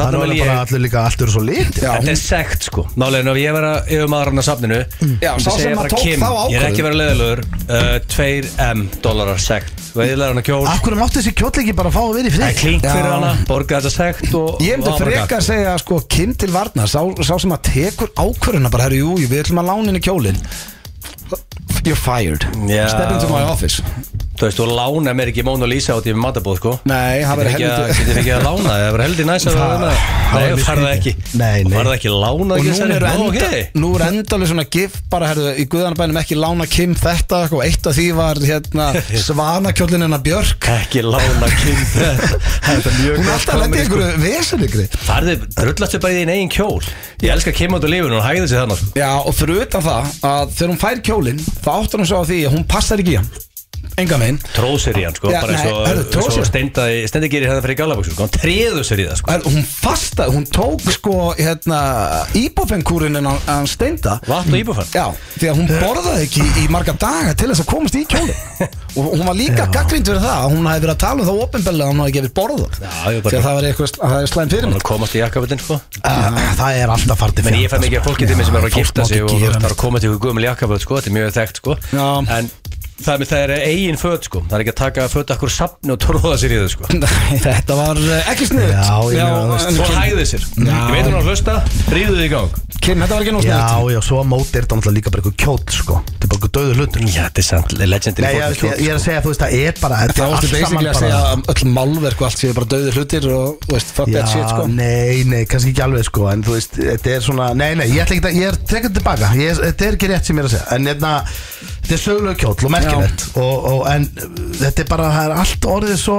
bara allir líka allt eru svo lit
Já,
Þetta er sekt sko. Er ef ég vera yfir maður hann að safninu
Já,
myndi
sá sem að
bara,
tók
Kim,
þá
Ég er ekki verið leðilegur uh, 2M dólarar sekt. Veiðilegur hann að kjól
Akkur mátti þessi kjóll ekki bara fá að vera í
Það er
frið
klink
Já.
fyrir hana Borga þetta sekt og
Ég
áfram
frekar að segja sko, Kim til varnar. Sá, sá sem að tekur ákvörðuna bara, herru, jú, við ætlum að lána henni kjólin You're fired.
Já.
Step into my office
Þú veist, þú lána mér ekki Mona Lisa átt í matabóð sko
Nei, það verður helviti
getur ekki að lána Það verður heldur næst að
Það- það
Nei,
er mjög
farða ekki.
Nei, nei.
Farða ekki lána
og
ekki þessari?
er,
Nú,
er endalega svona gif bara herðu, í guðanabænum ekki lána Kim þetta og eitt af því var hérna, svanakjóllin hennar Björk
Ekki lána Kim Þetta er mjög
er
gott
alltaf
komedi, sko. át og sko.
og það hún á því að ekki í hann enga megin
Tróð sér í hann sko
Já,
Bara eins og, steindi gerir hérna fyrir galaböksur sko Hann treður sér í það sko.
Hún fastaði, hún tók sko hérna íbúfengkúrin en hann steinda
Vatn og íbúfann
Já, því að hún borðaði ekki í marga daga til þess að komast í kjóli og hún var líka gaggrind fyrir það að hún hefði verið að tala um það ofinbellega hún hefði gefið
ég
því að það var eitthvað er slæm fyrir mig.
komast í jakkaföldin sko.
Það er alltaf fartið
Men ég fæ mikið af fólki til mig sem er að gifta sig og
gera
það er að koma til ykkur gömul jakkaföld sko Þetta er mjög þekkt sko. En Það er, það er eigin föt sko. Það er ekki að taka föt akkur safni og tróða sér í þau sko.
Nei, þetta var eh, ekki sniðut
Já, veist,
Svo hæði sér. Ég veit hún að hlusta, ríðu þið í gang.
Kim, þetta var ekki
Já,
sniðut
já, svo á móti er þetta náttúrulega líka bara eitthvað kjóll sko. Þetta er bara eitthvað döðu hlutur.
Já, þetta er samt legendary
Nei, ég, ég, ég er að segja, þú veist, það er bara
Það
er
ástu
allt saman
basically að segja að öll málverk og allt séu bara döðir hlutir og, veist, fuck that shit, sko.
Nei, nei, kannski ekki alveg sko En þú veist, þetta er svona, nei, nei, ég ætla ekki að, ég er að merkilegt og, og, En þetta er bara, það er allt orðið svo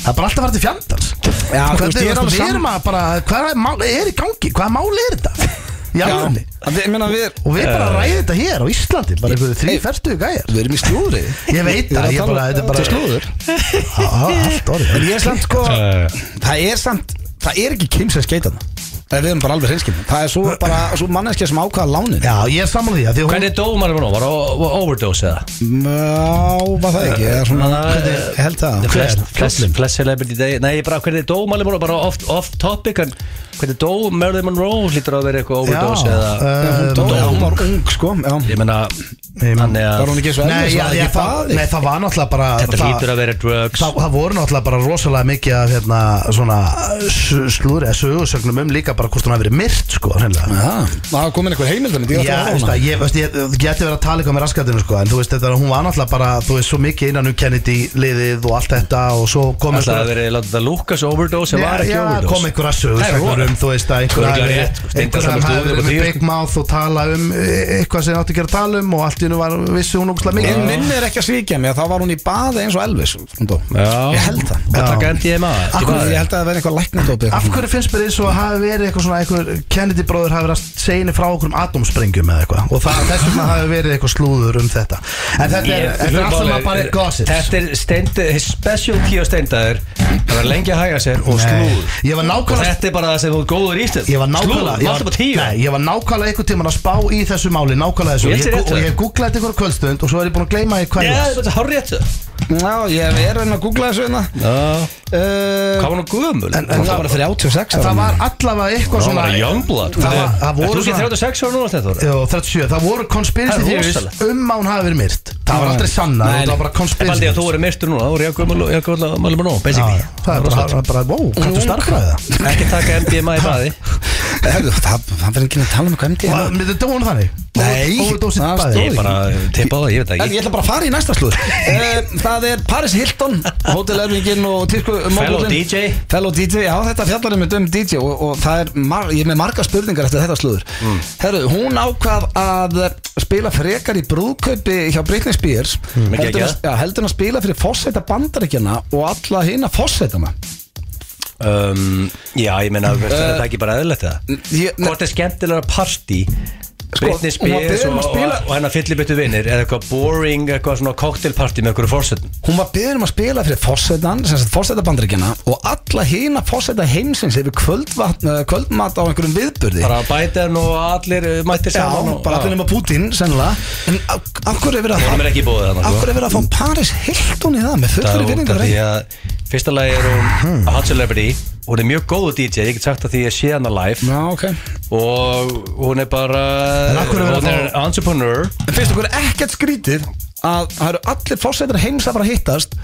Það er bara alltaf að fara til fjandans.
Já, þú
Hvernig,
veist, ég er alveg sam-
erum að bara, hvað er, mál, er í gangi? Hvaða mál er þetta? Í alvegni
að við, ég meina, við,
Og við bara ræðum þetta hér á Íslandi Bara einhverju þrý
Hey.
ferstu gæjar.
við erum í slúðri.
Ég veit það, ég bara, þetta er bara
slúður.
Á, á, Allt orðið.
En ég er samt, sko Það er samt, það er ekki Kim sem skeita það Það við erum bara alveg hreinskinn Það er svo bara, svo manneskja sem ákvaða lánin
Já, ég er saman því að því að hún
Hvernig dómar var nú? Var það overdose eða?
Já, var það ekki Eða svona, hvernig, ég held það
Flest, flest,
Kjóllinn.
flest celebrity day Nei, ég bara hvernig dómar var bara off, off topic en hvernig dó Marilyn Monroe? Hlýtur að vera eitthvað overdose eða
Já, hún dó, já, hún var ung, sko. Já,
Ég meina,
Ég-
þannig
var
að
hún ekki svo
Nei, já,
var það
það, nei, það var náttúrulega bara
þetta
það,
hlýtur að vera drugs.
það, það voru náttúrulega bara rosalega mikið af hérna, svona s- slúðri eða sögursögnum um líka bara hvort hún hafi verið myrt sko, hreinlega.
Það var komin einhver heimildamind Ég
Já,
ætla að
veist það, ég, veist, ég, ég geti verið að tala eitthvað með raskatinu sko, en þú veist, þetta, hún var náttúrulega bara, þú veist, svo mikið innan um Kennedy liðið og allt þetta og svo kom
Alltaf að vera látið að Lucas overdose sem var ekki
já,
overdose?
kom einhverja
Það er
sögursögnur
rosa.
Um, þú veist, að einhver
Örugglega
hafi
rétt, sko,
verið með Big. Mouth og tala um eh, eitthvað sem átti ekki að tala um og allt í hennu var, vissi hún ógustlega mikið.
Minnir ekki að svíkja mig að þá var hún í baði eins og Elvis. Ég held það. Ég held að það verði eitthvað læknadópi
Af hverju finnst mér eins og að hafi verið eitthvað svona einhver Kennedy bróður hafi verið að segja frá okkur um atomsprengjum eða eitthvað? Og það, þess vegna hafi verið eitthvað slúður um þetta. En þetta er, er alltaf bara gossips
Og
Ég
Og bara þú góður í stund
Ég var nákvæmlega
Slúður,
ég var,
på tíu?
Nei, ég var nákvæmlega einhvern tímann að spá í þessu máli Nákvæmlega þessu.
Ég
Og
sé
ég,
rétt
og ég googlaði þetta einhverja kvöldstund Og svo er ég búin að gleyma í hvað
Já,
ég
þetta er hár réttu
Já, ég er að reyna að googla þessu hérna. Uh,
hvað var nú gömul?
En-
Hún var bara 36
En
ára.
það var allavega eitthvað
Það
svona Það það
Er
voru
þú ekki
svona-
36 ára núna þetta
Já, 37, það voru conspiracy
Það er
theories
rosalegt.
um að hún hafi verið myrt. Það var aldrei sanna, það var bara
Ég
conspiracy
baldi að þú verið myrstur núna, þá voru ég að mæli mér nóg, basically.
Já, Það er bara, það er bara, wow, kanntu starfræða
Ekki taka MDMA í baði.
Það það verður ekki að tala um eitthvað MD
Og myndið dónu þannig?
Nei, það
Ég bara tippa á það, ég veit það
ég
ekki
ætla bara að fara í næsta slúð uh, Það er Paris Hilton Hótelerfingin og tísku
Fellow. DJ.
Fellow DJ, já þetta fjallar um um DJ og, og það er, mar, ég er með marga spurningar eftir þetta slúður mm. Herru, hún ákvað að spila frekar í brúðkaupi hjá Britney Spears
Mm,
heldur, að, já, heldur að spila fyrir fósæta bandaríkjana og alla hina fósætana
um, Já, ég meina, uh, þetta er ekki bara eðlilegt það Hvort er skemmtilega partí Britney
Sko, var
Spears og,
að spila-
og, og hennar fyllibittu vinnir eða eitthvað boring, eitthvað svona cocktailparty með einhverju fórsetum
Hún var beðin um að spila fyrir fósæta bandaríkjana og alla hina fósæta heimsins yfir eh, kvöldmat á einhverjum viðburði.
Bara Biden og allir uh, mættir
Já,
saman og,
bara allir nema Putin, sennilega. En hverju er verið að
er
Af
sko.
er verið að fá Paris Hilton í það með
út af
vinningar
að Fyrsta lagi er hún hot celebrity Hún er mjög góð DJ, ég get sagt að því að sé hana live.
Já, ok.
Og hún er bara
En af hverju er
Hún
að
er entrepreneur.
En finnst okkur ekkert skrítið að það eru allir fórsættir heims að fara að hittast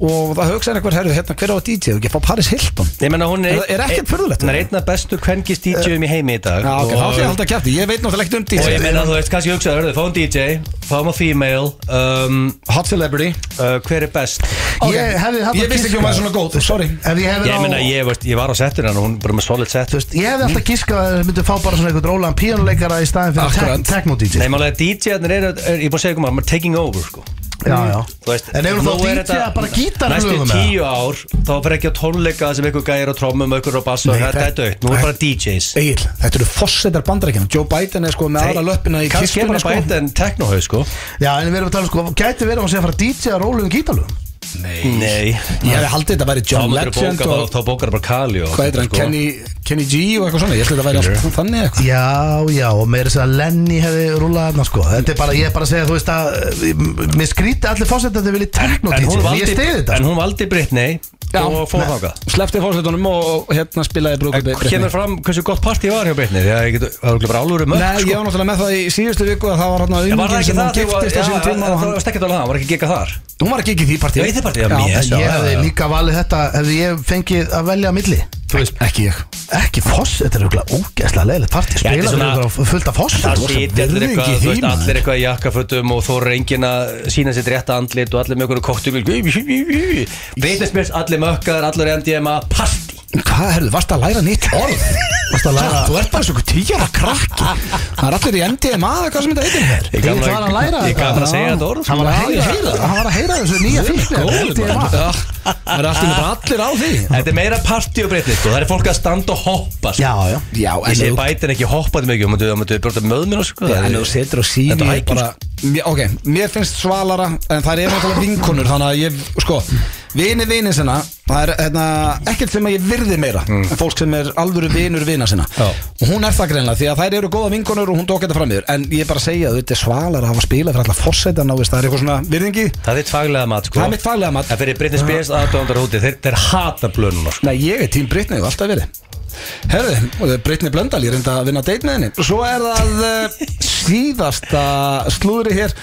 og það hugsaði einhver herru, hérna, hver á að DJ og ekki að fá Paris Hilton?
Ég menna hún er,
Er- er ekkert furðulegt?
Hún er einn af bestu kvenkist DJ-um í heimi í dag.
Já, ok, þá sé ég alltaf kæfti, ég veit náttúrulega ekkert um
og ég
DJ
meina þú veist, kannski hugsaður, hörðu, fáum DJ Fáum á female um,
Hot celebrity.
uh, Hver er best?
Ég hefði haft
Ég
að
vissi ekki um að það er svona góð, sorry.
Ef ég hefði
Ég meina, ég, veist, ég var á settur hann og hún bara með solid set.
Þú veist, ég hefði alltaf giskað að þið myndu fá bara svona einhvern rólan píanuleikara í staðin fyrir
Akkurat.
tek- techno-DJ
Nei, málega DJ-arnir er, er, ég búið að segja ykkur maður, maður taking over, sko
Já, já.
Þú veist,
En ef
nú
þá
er
að bara gítarlögum
Næstu tíu ár Þá fer ekki á tónleika sem ykkur gæjar á trommum Ykkur á bass og
Nei,
þetta er dött Nú er bara DJs
Egil, þetta eru fórsættar bandarækjana Joe Biden er sko með aðra löppina í
Kannski er
kistunni
bara
sko.
Bæta en technohau sko.
Já, en við erum að tala um sko, gæti verið að sé að fara að DJ að rólu um gítarlögum
Nei.
Ég hefði haldið þetta að væri John Legend og
Þá bókar bara Kali og
hvað heitir hann,
sko.
Kenny, Kenny G og eitthvað svona? Ég held að þetta væri allt þannig eitthvað.
Já, já, og meira þess að Lenny hefði rúlað þarna sko. Þetta er bara, ég er bara að segja, þú veist að eh, Mér skríti allir fósett að þið viljið
En hún
Ég
valdi
stiði þetta
En
sko.
hún valdi Britney
Já.
og fór þáka
Sleppti fórsetunum og, hérna spilaði brúkupi
Kemur fram hversu gott partí var hjá Breitnir Það var ekki bara álúru mörg
Nei, ég var náttúrulega með það í síðustu viku að það var hérna
Var það
auðvingin
ekki
sem
það
hann
þegar
giftist á síðan tíma og
Það
hann,
var stekkert alveg það, var ekki gegga þar?
Hún var ekki ekki í því partíu
Já, í því partíi, já,
Já,
mér,
ég hefði líka valið þetta Hefði ég fengið að velja á milli.
Ekki ég.
Ekki foss Þetta er auðvitað ógeðslega leiðilegt partí. Spila það fullt af foss.
Það sitja allir eitthvað,
því, maður.
í jakkafötum og þó engin að sína sitt rétta andlit og allir með einhverju koktum Breitnismjörs, allir mökkar, allir MDMA, partí
Hvað, herðu, varst að læra nýtt orð? Varst að læra Þú ert bara svo tíjara krakki Það er allir í MDMA eða hvað sem þetta heitir hér
Ég
Ég var að læra
Ég gaf
þetta.
hann að segja þetta orð
Hann var að heyra
það.
Hann var að heyra þessu nýja fíkn
Góður maður. Já, Það er allir bara allir á því
Þetta er meira partí og breytni sko. Það er fólk að standa og hoppa sko.
Já, já
Ég
en
sé
þú
bætin ekki hoppað mikið og maður brjóta möðminn og sko.
Á mér, Ok, mér finnst svalara En það er náttúrulega vinkonur Þannig að ég, sko Vini vini sinna Það er hérna, ekkert sem að ég virði meira En fólk sem er alvöru vinur vina sinna
Já.
Og hún er það greinlega Því að þær eru góða vinkonur og hún tók þetta fram yfir En ég er bara að segja að þetta er svalara að hafa spilað fyrir alla fórseta Það er eitthvað svona virðingi
Það er þitt faglega mat sko.
Það er mitt faglega mat.
En fyrir Britney Spears aðdóndar úti Þeir, þeir hata blönuna sko.
Nei, ég er tím Britney og alltaf verið Herði, og það er Britney Blöndal, ég reynda að vinna date með henni. Svo er það uh, síðasta slúðri hér.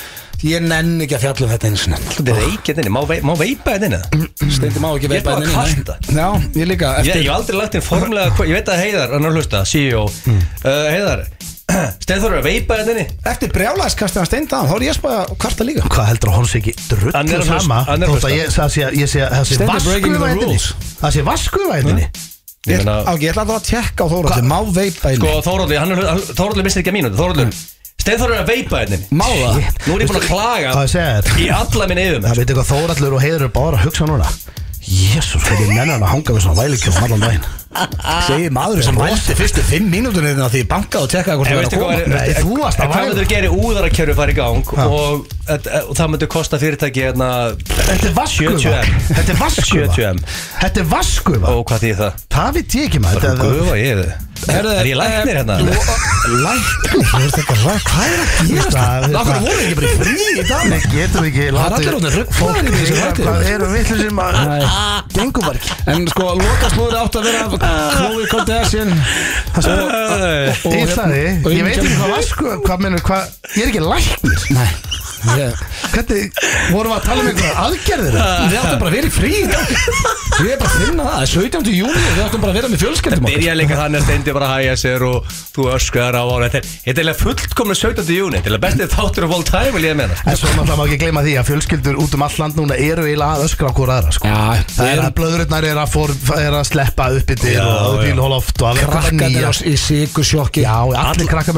Ég nenn ekki að fjalla um þetta einu sinni.
Þetta er reykjað inni, má, vei, má veipa þetta inni?
Steindi má ekki
Ég er
veipa
að kvarta.
Já, ég líka
Ég,
eftir,
ég hef aldrei lagt inn formulega Ég veit að Heiðar, hann er að hlusta, CEO uh, Heiðar, Steinþór er að veipa þetta inni?
Eftir brjálæðskastina Steindi þá er ég að spæða kvarta líka.
Hvað heldur að hún sé ekki drullu
að
sama?
að
Þótt að ég það sé ég sé það sé
rules.
Það sé vaskuva hérna
Ég,
meina-
á, ég ætla að það að tjekka á Þóraldi, má veipa henni
Sko Þóróldur, hann er Þóróldur mistir ekki að mínúti Þóróldur, Steinþór er að veipa þetta inni
Má það?
Nú er ég búin að klaga
Hvað
Í alla minn yfir
Það veit eitthvað Þórallur og Heiður eru bara að hugsa núna Jésús, hvernig nennan að hanga með svona vælikjóðum allan daginn
Segir maður sem vælti fyrstu fimm mínúturinn þegar því ég bankaði og tjekkaði hvort
En
það var að koma
Nei, þú varst að
En hvað
væla.
myndur gera úðarakerfi fara í gang og, og, og það myndur kosta fyrirtæki hérna
Þetta er vaskuva
70M.
Þetta er vaskuva
70M.
Þetta er vaskuva
og hvað þýð það?
Það veit ég ekki maður
Það
Þetta er-
gufa ég þið
Herðu,
Er ég læknir hérna?
Læknir, þú veist ekki ræð, hvað er að gerast
Það
það?
er það.
voru ekki bara í frí í dag?
Nei, getum við ekki
Það er allir í þessu þætti.
Hvað eru vitlu sem að Gengum bara ekki
En sko, loka slúður átt að vera Chloe Kardashian og,
Ég veit ekki hvað menur, hvað Ég er ekki læknir
Nei,
Hvernig, vorum við að tala um einhverja aðgerðir?
Við áttum bara að vera í frí Við erum bara að finna það, það er 17. júni Við áttum bara að vera með fjölskyldum okkar.
Byrja líka þannig að steindi bara að hæja sér og þú öskar á ára Þetta er- eiginlega fullkomna 17. júni Þetta er bestið þáttur of all time vil ég meina.
En svo náttúrulega má ekki gleyma því að fjölskyldur út um all land núna eru eiginlega að öskra hvora aðra sko.
Já,
Það er að blöðurnar er að, for, er að sleppa upp yttir
Já,
og
Já,
allir krakkar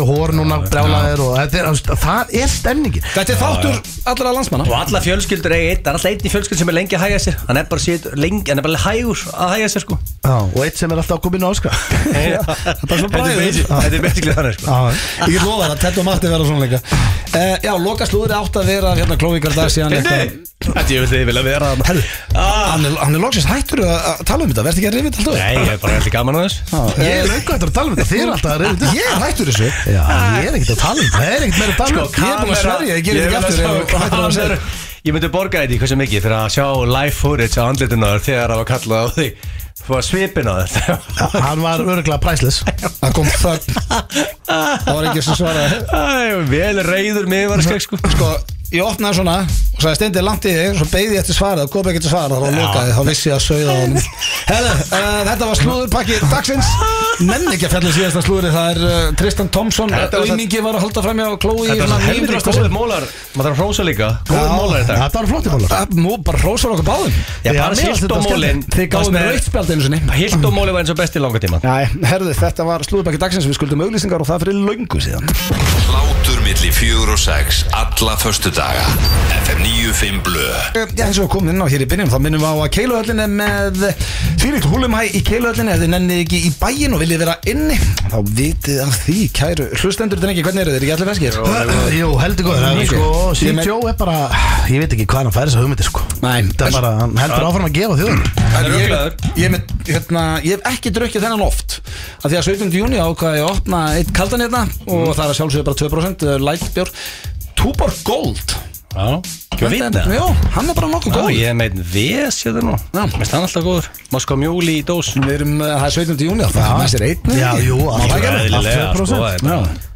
þetta
Þetta allra landsmanna.
Og alla fjölskyldur eiga eitt, það er alltaf einn í fjölskyld sem er lengi að hæja sér. Hann er bara, sér, lengi, hann er bara hægur að hæja sér sko.
Já, og eitt sem er alltaf að koma inn á öskra
Þetta er svo
Þetta er
bræður.
þetta er basically þannig sko.
Ég get lofa það, Tett og Matti verða svona líka. Uh, Já, loka slúður átt að vera hérna Chloe Kardashian eitthvað.
Þetta ég vil þið vilja vera.
Herru,
Ah.
hann er, hann er loksins hættur að tala um þetta, verður ekki að rifið alltaf
Nei, ég er bara heldur gaman á þess
Ég er löngu eftir að tala um þetta, þið er alltaf að reyða
Ég er hættur þessu.
Já, ég er ekkert að tala um þetta, það er ekkert meira að tala um
Ég er búin að sverja, ég gerir segja.
Ég myndi borga þetta í hversu mikið fyrir að sjá live footage á andlitunar þegar það var kallað á því Fá svipin á þetta.
Hann var örgulega priceless.
Það kom þögn. Það var ekki sem svaraði.
Æ, Vel reyður mig var skegg sko.
Sko, ég opnaði svona og sagði steindi langt í þig, svo beigði ég eftir svarað og kom ekki til svarað og lokaði, þá vissi ég að sauða á honum. Hefðu, uh, þetta var slúðurpakki dagsins. Nenn ekki að fjalla síðasta slúðuri, það er uh, Tristan Thompson,
Þetta var það-
auðmingi var að halda fram hjá Chloe í
Þetta var
svona
svo helviti
900
góður mólar. Maður þarf að hrósa líka. Góður mólar í dag.
Þetta var flotti bólar
Það Nú bara hrósar okkur báðum.
Já,
Já,
bara
mér fannst þetta
og mólin
Þið gáðum mér rautt spjald einu sinni.
Hilt og móli var eins og best í langa tíma.
Herðu, þetta var slúðurpakki dagsins, við skuldum auglýsingar og það fyrir löngu síðan
Hlátur milli fjögur og sex Alla förstu daga FM 95 Blö
Já, eins og komum inn á hér í byrjun þá minnum við á að Keiluhöllin er með þvílíkt húlumhæ í Keiluhöllin ef þið nennið ekki í bæin og viljið vera inni þá vitið af því, kæru hlustendur þetta ekki, hvernig eru þeir ekki allir feskir?
Jú, heldur góður
Ok.
sko,
Ég
Sýn
men-
Jó er bara, ég veit ekki hvað hann færi þessa hugmyndir sko
Nei,
Það er bara, hann heldur áfram að gefa þjóðum
En ég,
ruglaður.
ég, ég, með, hérna, ég hef ekki drukkið þennan oft af því að 17. júni ákvaði ég að opna eitt kaldan hérna og það er að sjálfsögðu bara 2% lightbjór Túborg Gold
Já, vinna
Já, hann er bara nokkuð
Já,
góð
ég með einn VS hérna nú
Já.
Finnst hann alltaf góður Moskva mjúli í dós
Við erum, uh, það er 17. júni Það er sér einn
Já, jú,
það
allt
ekki?
Eðlilega, sko
2%.
það er bara-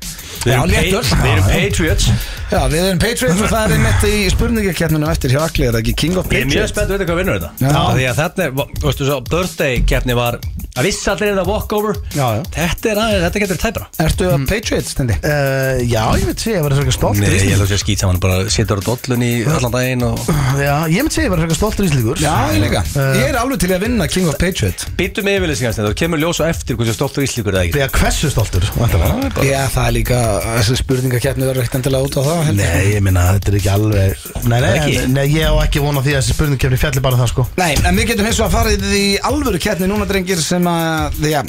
Við
Já,
erum
léttur.
pa- við erum
Já, já.
Patriots
Já, við erum Patriots og það er einmitt í spurningakeppninu eftir hjá Akli, er það ekki King of
Ég er mjög
Patriots?
spennt að veit hvað vinnur þetta
Já.
Af Því að þetta er, veistu svo, birthday keppni var að vissi allir er það walkover
Já, já.
Þetta er aðeins, þetta getur tæpra
Ertu að Patriots, stendi?
Uh, já, ég veit segja, ég var eitthvað stoltur
Nei, ég lóks að skýt saman bara situr á dollun í allan daginn og
Já, ég veit segja, ég var eitthvað stoltur íslíkur
Já, ég líka. Ég er alveg til í að vinna King of Patriots.
Býtum með yfirlýsingast þetta og kemur ljós á eftir hversu stoltur íslíkur það ekki.
Já, hversu stoltur? Væntanlega?
Já, það er líka, þessi spurningakeppni verður ekkert endilega út á það held ég.
Nei, ég minna, þetta er ekki alveg Nei, nei,
Ekki?
en- nei ég á ekki vona því að þessi spurningkefni fjalli bara um það sko.
Nei, en við getum hins vegar farið í alvöru keppni núna drengir sem að, já,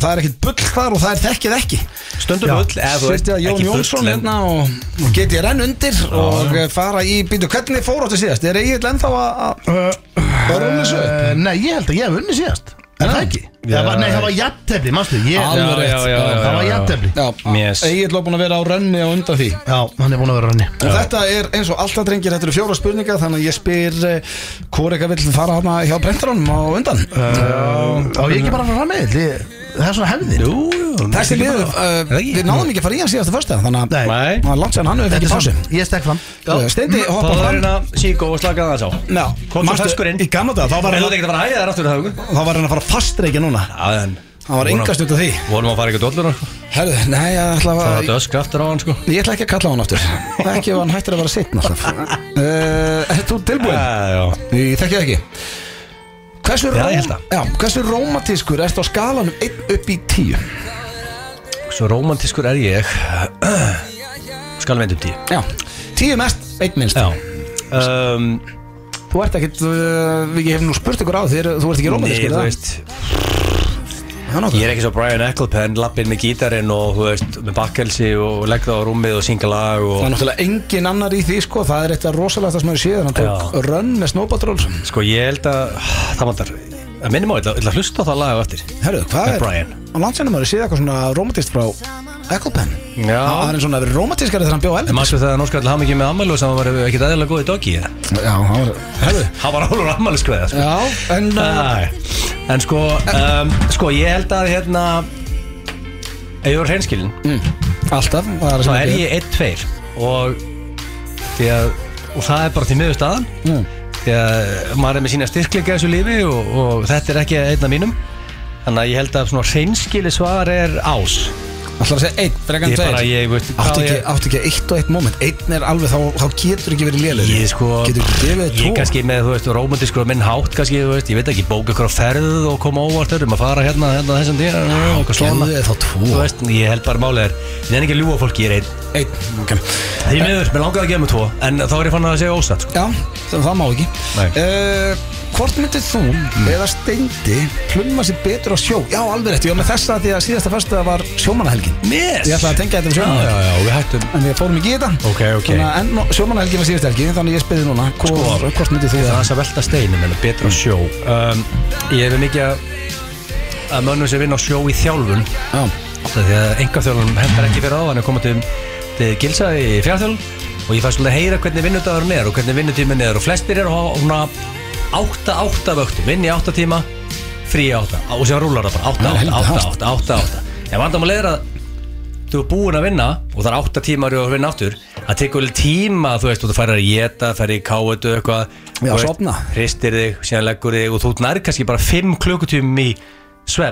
það er ekkert bull þar og það er þekkið ekki
Stundum
Já,
bull, eða þú veist,
Jón Jónsson
en-
hérna og, og get ég renn undir og já. fara í býtu hvernig fór áttu síðast er Egil ennþá að að- að rúna þessu upp?
Uh, Nei, ég held að ég hef unni síðast Er það ekki? Það var, nei, það var jafntefli, manstu ég,
Alveg rétt.
já, já, já,
Það var
já, já. Yes.
Egil var búin að vera á rönni á undan því
Já, hann er búin að vera ranni
Og þetta er eins og alltaf drengir, þetta eru fjóra spurningar Þannig að ég spyr uh, hvort eitthvað vill fara hana hjá brentarunum á undan
Á ég ekki bara að fara fram með þér? Það er svona hefðin.
Jú, jú
Þessi liður, uh,
Er það
við náðum ekki að fara í hann síðastu fyrsta Þannig að
Nei.
Það er langt sér hann hefur fengið
er svona, ég stekk fram.
Uh, Steindi hoppa
Það var
fram.
hérna síkó og slaka það sá
Já,
Kom svo
manstu,
feskur inn.
Í gamla dag, þá var
En þú
hann
ert ekki að fara að hæða þær aftur það
þá var hann að fara fastreikja núna.
Já, en
Það var engast út af því.
Volum að fara ekki dollur sko.
Herðu, nei, ég ætla
Það var
að
dösk aftur á hann sko.
Ég ætla ekki að kalla á hann aftur. Ekki ef hann hættir að vera sitt náttúrulega uh, Ertu tilbúin?
Já,
Ég þekki það ekki Hversu,
Já,
róm,
ég held það.
já, hversu rómatískur ertu á skalanum 1 upp í 10?
Svo romantískur er ég. Skal við um tíu.
Já, 10 mest, 1 minnst.
Já. Um,
Þú ert ekkit, uh, ég hef nú spurt ykkur á þér Þú ert ekki
Nei,
rómatískur
þú veist Ég er ekki svo Brian Ecclepen Lappin með gítarinn og þú veist Með bakkelsi og legg það á rúmið og syngja lag
Það
og
er náttúrulega engin annar í því sko Það er eitthvað rosalegt það sem hefur séð Hann tók
Já.
rönn með Snow Patrol
Sko ég held að Það vantar að minnum á, ég ætla- að hlusta á það lag á eftir
Herru, hvað er
Brian.
Á landsænum maður séð eitthvað svona rómatist frá
Já.
Það er einn svona verið rómatískari þegar hann bjó
En
eldur
maður það að Norskall hafa mikið með ammælu sem var ekkit eðlilega góð í doggi?
Já, hann var Herru.
Hann var álur ammælu sko.
Já, en uh,
En sko, um, sko ég held að hérna Ef ég var hreinskilin
Alltaf það
Þá er ég 1-2 Og Því að Og það er bara því miður staðan.
Mm.
Því að maður er með sína styrkleika í þessu lífi og, og þetta er ekki einn af mínum. Þannig að ég held að svona hreinskili svar er ás
Ætlar að segja einn, frekar en tveir?
ég, veist,
Áttu
hvað
ekki,
ég-
áttu ekki eitt og eitt moment? Einn er alveg, þá, þá getur ekki verið lélega
Ég sko Ég kannski með, þú veist, romantískur minn hátt kannski, þú veist, ég veit ekki, bóka ykkur á ferð og koma óvart um að fara hérna, hérna þessum tíma og eitthvað svona. Þú veist, ég held bara málið er Ég er ekki að ljúa fólki, ég er einn.
Einn, ok.
Því miður, mér langaði að gefa mig tvo En þá er ég fann að segja ósatt, sko.
Já, það, það má ekki Hvort myndir þú eða steindi plumma sér betur á sjó? Já, alveg rétt, ég var með þessa því að síðasta fyrsta var sjómannahelgin.
Yes!
Ég ætlaði að tengja þetta
já, við hættum.
En við fórum ekki í þetta
Ok, ok.
Þannig að en sjómannahelgin var síðasta helgi Þannig að ég spyði núna Hvor,
Sko,
hvort myndir þú
Það er þess að velta steinum en betur á sjó. Um, Ég hef mikið að að mönnum sem vinna á sjó í þjálfun.
Já,
Það því að enga þjálfun hendar ekki fyrir á Hann er komið til, til gilsa í fjárþjálfun Og ég fæ svolítið að heyra hvernig vinnudagurinn er Og hvernig vinnutíminn er. Og flestir á svona 8-8 vöktum Vinn í 8 tíma, frí í 8 Og sem rúlar það bara. 8,
Það er
8,
helviti
8,
hart.
8, 8, 8 En vandamál er að þú er búin að vinna og það er 8 tímar og vinna aftur það tekur vel tíma, þú veist, þú færir að geta færir í káetu eitthvað.
Já, sofna.
hristir þig, síðan leggur þig og þú nær kannski bara 5 klukkutímum í
já.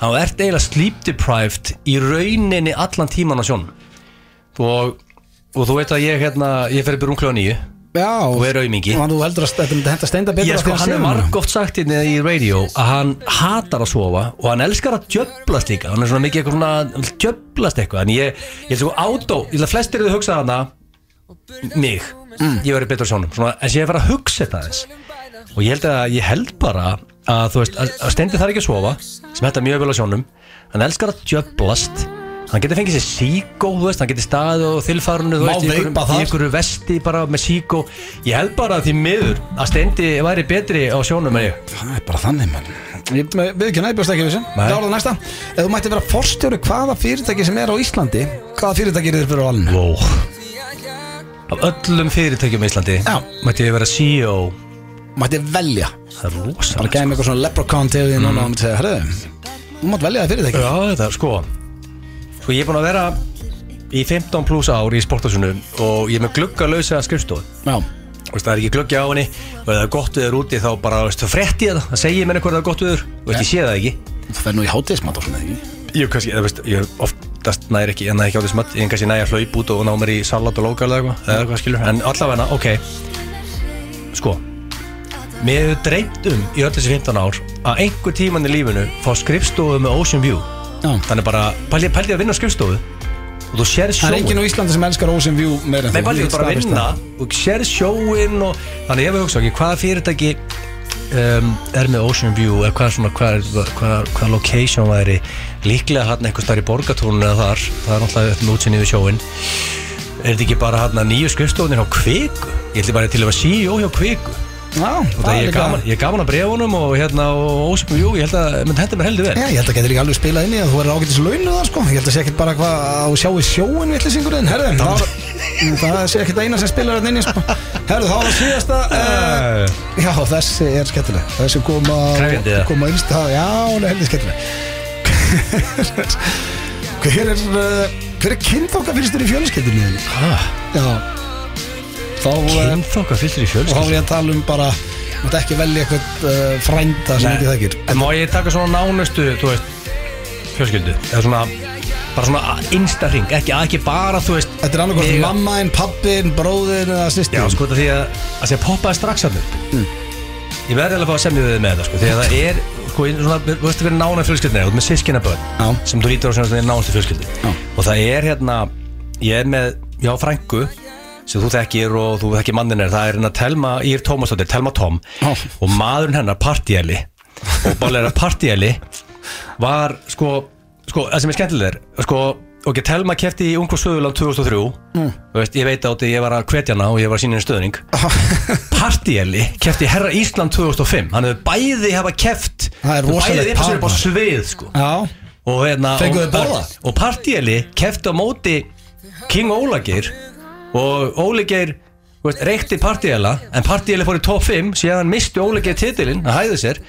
Þá ert eiginlega sleep deprived í rauninni allan tíman á sjónum. Og, og þú veit að ég hérna, ég fer upp í rúmkljóða nýju
Já,
og er aumingi
Og þú heldur að þetta steinda betur
Ég sko,
að
hann er margótt sagt hérna í radio að hann hatar að sofa og hann elskar að djöblast líka. Hann er svona mikið eitthvað djöblast eitthvað. En ég, ég er svo átó ég held að flestir eru að hugsa hana mig, ég verið betur á sjónum svona, en ég er að hugsa þetta aðeins. Og ég held að ég held bara að veist, að, að stendi þarf ekki að sofa sem þetta mjög vel á sjónum. Hann elskar að djöblast hann getur fengið sér síkó, hann getur staðið og veist, í einhverju vesti bara með síkó ég held bara því miður að stendi væri betri á sjónum en ég.
Það er bara þannig, menn Ég við ekki næbjast ekki við sem. Það var það næsta. Ef þú mætti vera forstjóri hvaða fyrirtæki sem er á Íslandi Hvaða fyrirtæki er þér fyrir á valinu?
wow. Af öllum fyrirtækjum í Íslandi
Já.
Mætti ég vera CEO
Mætti velja.
Það er rosa
Bara gæði mig eitthvað svona leprechaun til því núna og þú mátt velja það fyrir þig
Já, þetta sko Sko ég er búin að vera í 15 pluss ár í sportasunum og ég er með gluggalösa skrifstofu.
Já,
Veist, það er ekki gluggi á henni og ef það er gott viður úti þá bara veist, frétti ég það, það segir mér eitthvað það er gott viður veist, ég sé það ekki.
Þú fer nú í hátíðismat og svona, ekki?
ég, kannski, eða, veist, ég oftast næri ekki en það er ekki þessum ég kannski næri að hlaup út og ná mér í salat og eitthvað, eða eitthvað skilur en allavega, ok. Sko mér hefur dreymt um í öll þessi 15 ár að einhver tíman í lífinu fá skrifstofu með Ocean View
Já.
þannig bara, pældi pældi að vinna á skrifstofu? Og þú sér
Það er enginn
sjóin
á Íslandi sem elskar Ocean View meira en
Nei,
þú.
bara
Ég
líka bara að
staðfest
vinna.
Það.
og sér sjóin og þannig ég hef hugsað ekki hvaða fyrirtæki um, er með Ocean View? Eða hvað, svona, hvað, er- hvað, hvað location væri líklega hann eitthvað starf í borgatúrun eða þar, það er náttúrulega þetta með útsinni við sjóin er þetta ekki bara hann nýju skrifstofunir á Kviku? Ég ætli bara til að vera CEO hjá Kviku
Já,
það ég er gaman, ég er gaman að brefunum og hérna og Ocean View, ég held að menn þetta mér heldur vel.
Já, ég held að getur ekki alveg spilað inn í að þú verður ágættis launu það sko. Ég held að sé ekkert bara hvað að þú sjáu sjóin vitlisingurinn Herðu, það, var- það sé ekkert eina sem spilar þetta inn í sko. Herðu, það var síðasta uh, Já, þessi er skemmtileg. Þessi koma,
Krefjandi, eða?
koma innst það Já, hún er heldur skemmtileg. Hver er uh, Hver er kynþokka fyrstur í fjölskyldunni? Já Þá, uh,
Kynþokka fylltir í
og þá
fjölskyld
var ég að tala um bara Mátt ekki velja eitthvað uh, frænda sem ekki þekkir.
En má ég taka svona nánustu, þú veist, fjölskyldu? Eða svona, bara svona insta ring Ekki, ekki bara, þú veist
Þetta er annað hvort mammainn, pappin, bróðin eða sýstin
Já, sko þetta því að að segja poppaði strax að upp Ég verði alveg að fá að semja þið með þetta sko Því að það er, sko, svona, þú veist hvernig nána fjölskyldin er Þú ert með sískinaböð
Já.
Sem þú lítur á sem svona nánastu fjölskyldu.
Já.
Og það er hérna, ég er með, já, frængu sem þú þekkir og þú þekkir mannin er það er hérna Telma Ír Tómasdóttir, Telma Tom.
Já.
og maðurinn hennar Partjæli og bálega Partjæli var sko, sko það sem er skemmtileg er sko, ok, Telma kefti í Ungvar Söðurland 2003 mm. veist, ég veit átti ég var að hvetja hana og ég var síninu stöðning Partjæli kefti í Herra Ísland 2005 hann hefur bæði hafa keft
Það er rosalegt
bæði upp
par,
á
maður.
svið sko.
Já,
og hérna og, og Partjæli kefti á móti King Ólagir og Ólegeir veist, reykti Partjæla en Partjæli fór í top 5 síðan misti Ólegeir titilinn að hæða sér.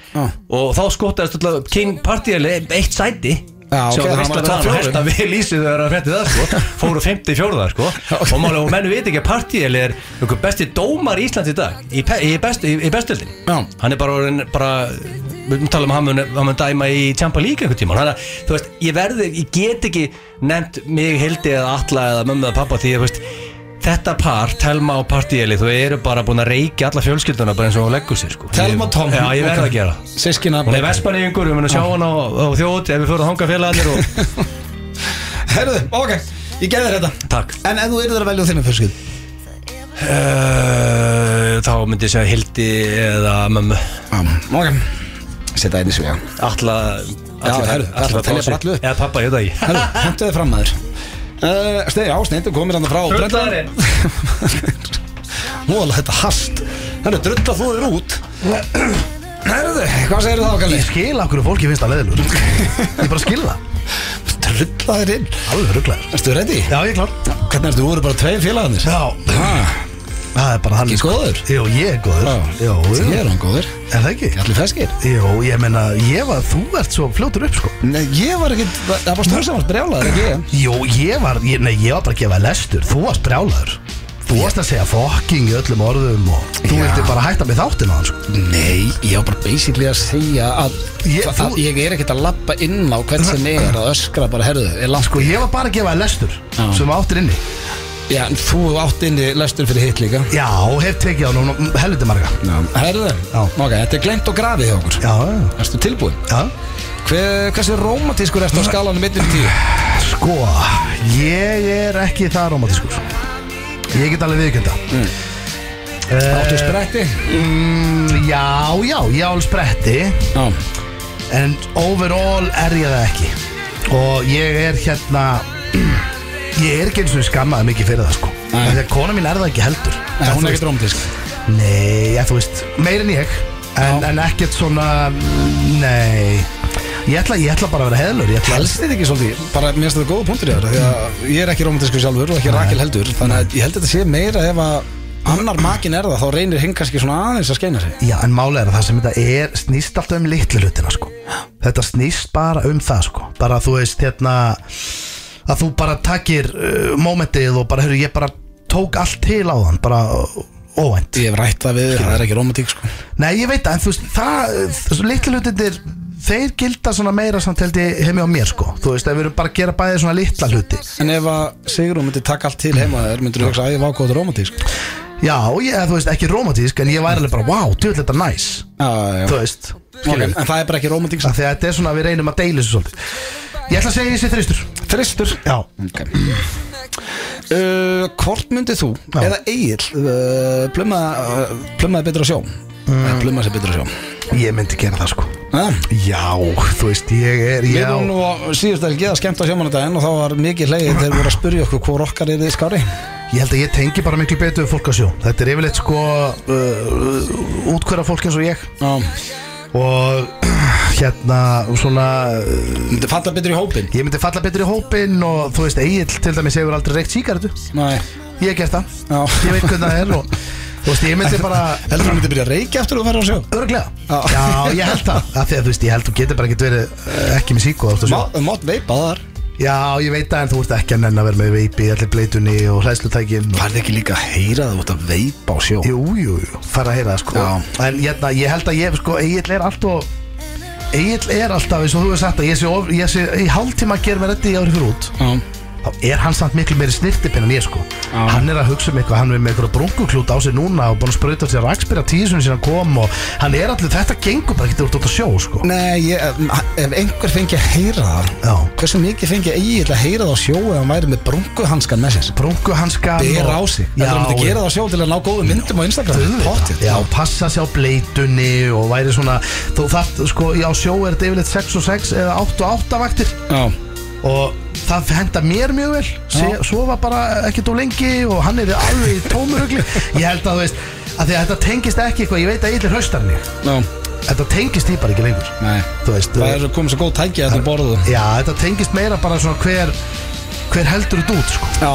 Og þá skottaðist alltaf King Partjæli eitt sæti.
Já, ok,
það
var
að það.
fjórum.
hægt að við lýsið þegar að frétti það sko. Fóru 54 sko. Og máli og menn veit ekki að Partjæli er einhver besti dómar í Íslands í dag í, í, best, í, í bestöldin
Já.
hann er bara, bara við tala um að hann mun, dæma í Champa League einhvern tíma þannig að þú veist, ég verði, ég get ekki nefnt mig, Hildi eða Alla eða mömmu eða pappa því að þú veist þetta par, Telma og Partíeli þú eru bara búin að reykja alla fjölskylduna bara eins og hún leggur sér sko.
Telma Tom.
Já, ég verði að gera
Systkina
Hún er vespaníðingur, við munum sjá hann á, á þjóð ef við fyrir að hanga félagarnir og
Herðu, ok, ég geði þér þetta.
Takk.
En ef þú eru þér að velja þinni fjölskyld?
Uh, Þá myndi ég segja Hildi eða mömmu.
Ok, setja einn í svega
Alla
Já, herru, það telja bara allu upp.
Eða pappa, ég veit það ekki.
Herðu, hentu þið fram maður uh, Steini, á, sneindu komir hann frá
Drullarinn.
Nú alveg þetta hast Herðu, drullar þú þér út. Herðu, hvað segir þá, Kalli?
Ég skil af hverju fólki finnst það leðilur Ég bara skil það.
Drulla þér inn.
Alveg rugglaður
Erstu ready?
Já, ég er klár.
Hvernig ertu, þú voru bara tveir félagarnir?
Já, það er bara hann
Ekki góður?
Jú, ég er góður.
Já,
Jú,
Ég
jú
er hann góður.
Er það ekki?
Allir feskir
Jú, ég meina, ég var, þú ert svo fljótur upp, sko.
Nei, ég var ekkit Það var stór sem varst brjálaður, ekki ég?
Jú, ég var, ég, nei, ég var bara að gefa lestur. Þú varst brjálaður. Þú varst að segja fokking í öllum orðum og þú
Já.
vildi bara hætta með þáttin á hann, sko.
Nei, ég var bara basically að segja að
Ég-
ég,
þú-
að ég er ekkert að lappa inn á hvern sem er að öskra bara, herðu, er langt
Sko, ég var bara að gefa lestur
Já.
sem áttir inni
Já, en þú átt inni lestur fyrir hitt líka
Já, hef tekið á nú helviti marga
Já. Herðu,
Já.
ok, þetta er glemt og grafið hjá okkur
Já,
Erstu tilbúin?
já
Hver, hversu rómatískur ertu á skalanum 1-10?
Sko, ég er ekki það romantískur Ég get alveg viðkjönda mm.
Áttu spretti?
mm, Já, já, ég á alveg spretti
Já
En overall er ég það ekki Og ég er hérna Ég er ekki eins og skammaði mikið fyrir það sko.
Nei.
Þegar kona mín er það ekki heldur.
Nei,
En
hún
þú
er
veist-
ekkert rómatísk
Nei, ja, þú veist, meir en ég. En, en ekkert svona Nei. Ég ætla, ég ætla bara að vera heðlur Ég ætla
Helst þetta ekki svolítið, bara mér finnst þetta góða punktur í það Því að ég er ekki romantískur sjálfur og ekki Rakel heldur Þannig að ég held að þetta sé meira ef að annar makin er það Þá reynir hinn kannski svona aðeins að skeina sig.
Já, en málega er að það sem þetta er snýst alltaf um litlu hlutina sko. Þetta snýst bara um það sko. bara þú veist hérna að þú bara takir uh, momentið og bara, heyrðu, ég bara tók allt til á þann bara uh, óvænt.
Ég hef rætt það við, það er ekki romantík sko.
Nei, ég veit það, en þú veist, það, þessu litlu hlutinir þeir gilda svona meira samt held ég heimi á mér sko, þú veist, við erum bara að gera bæði svona litla hluti.
En ef að Sigrún myndi taka allt til heima þér Myndir þú hugsa að ég var góð romantík sko
Já, ég, þú veist, ekki romantísk en ég væri alveg bara, wow, djúvill þetta er næs. Þú veist,
ok, En það er bara ekki romantík sko.
Að þetta er svona við reynum að deila þessu svolítið. Ég ætla að segja sé þristur
Þristur.
Já,
Ok. Uh, Hvort myndið þú
Já.
eða Egil uh, plumma, uh, plummaði betur á sjó mm. plummaði sér betur á sjó
ég myndi gera það sko.
Ja.
Já, þú veist, ég er
Við vorum nú á síðust að geða skemmt á sjómanudaginn og þá var mikið hlegið. Þegar voru að spurja okkur hvor okkar er þið skári
Ég held að ég tengi bara miklu betur við fólk á sjó Þetta er yfirleitt sko uh, útkværa fólk eins og ég.
Já,
og hérna svona uh,
myndi falla betur í hópin
ég myndi falla betur í hópin og þú veist, Egil til dæmis hefur aldrei reykt sígaretu
Nei,
Ég gert það,
Já.
ég veit hvernig það er og þú veist, ég myndi bara
heldur þú myndi byrja að reykja eftir að þú færi á sjó?
Örglega,
Já.
já, ég held það. Af Því að þú veist, ég held þú getur bara ekki verið uh, ekki með síkó þú
Má, Mátt veipa þar.
Já, ég veit það en þú ert ekki að nenn að vera með veipi allir bleitunni og hlæslutækin og...
Færði ekki líka að heyra það út að veipa á sjó?
Jú, jú, jú, fara að heyra það sko.
Já.
En hérna, ég held að ég, sko, Egil er alltaf Egil er alltaf, eins og þú hefur sagt að ég sé, of, ég sé í hálftíma að gera mér þetta í ári fyrir út.
Já,
þá er hann samt miklu meiri snirtipinn en ég sko.
Já.
hann er að hugsa um eitthvað, hann er með eitthvað brunkuklút á sig núna og búin að sprauta sér rakspyrja tísunni síðan kom og hann er allir, þetta gengur bara ekki út út að sjó sko.
Nei, ég, ef einhver fengi að heyra það
Já.
Hversu mikið fengi Egil að heyra það á sjó ef hann væri með brunguhanskan með sér?
Brunkuhanskan
Ber á sig.
Já,
Þetta myndi
og-
gera það á sjó til að ná góðum myndum á Instagram? Pottið
Já, passa sér á bleitunni og væri svona, þú þarft, sko, já, sjó þetta yfirleitt 6 og 6 eða 8 og 8 vaktir
Já,
og það henda mér mjög vel. Se, sofa bara ekkert of lengi og hann er alveg í tómurugli. Ég held að þú veist, að því að þetta tengist ekki eitthvað, ég veit að ég er haustarni
já,
þetta tengist því bara ekki lengur.
Nei.
Þú veist,
Það er komið svo góð tæki að þú borðu
já, þetta tengist meira bara svona hver hver heldur þetta út, sko.
Já.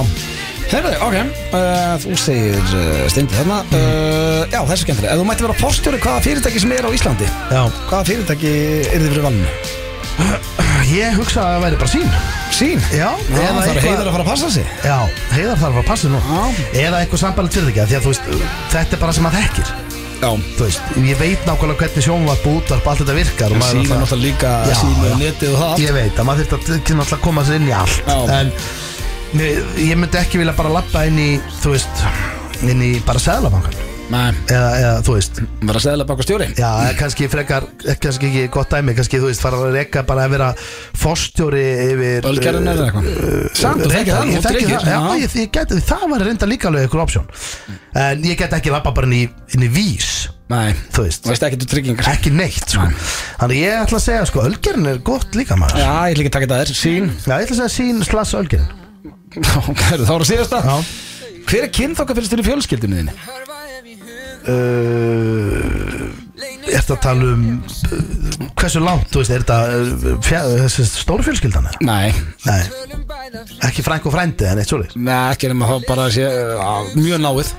Herðu, ok, uh, þú segir uh, steindi þarna uh, Já, þessu skemmtilega Ef þú mætti vera postjóri hvaða fyrirtæki sem er á Íslandi?
Já,
Hvaða fyrirtæki er þið fyrir valinu?
ég hugsa að það væri bara sín
Sín?
já,
Já, það
eitthvað-
heiðar að fara að passa sig.
Já, heiðar þarf að passa nú.
Já.
Eða eitthvað sambælt fyrir því að þú veist, þetta er bara sem maður þekkir.
Já.
Þú veist, ég veit nákvæmlega hvernig sjónvarp, útvarp, allt þetta virkar og
sín er
náttúrulega-
líka
Já,
sín og netið og það.
Ég veit að maður þurft að að koma sér inn í allt.
Já.
En ég myndi ekki vilja bara lappa inn í, þú veist, inn í bara seðlabankan
Nei,
eða, eða, þú veist,
vera að segla baka stjóri?
Já, kannski frekar, kannski ekki gott dæmi, kannski, þú veist, fara að reyka bara að vera forstjóri yfir
Ölgerðin eða eitthvað? Samt, þú þekkir það, þú
þekki
drikkir
það, já, ég, ég geti, það var reynda líka alveg einhver option. En ég get ekki lappa bara inn í, inn í vís
Nei,
Þú veist,
þú veist ekki til tryggingar.
Ekki neitt sko. Þannig ég ætla að segja, sko, ölgerinn er gott líka maður.
Já, ég ætla ekki að taka þetta þér Sín
Já, ég ætla að segja sín slass ölgerinn
Þá er það síðasta. Hver er kynþokka fyrir styrir fjölskyldinu þinni?
Uh, Ertu að tala um uh, Hversu langt, þú veist, er þetta þessi stórfjölskyldan? eða?
Nei,
Nei, ekki frænk og frændi en eitt svoleiðis
Nei, ekki nema þá bara sé uh, mjög náið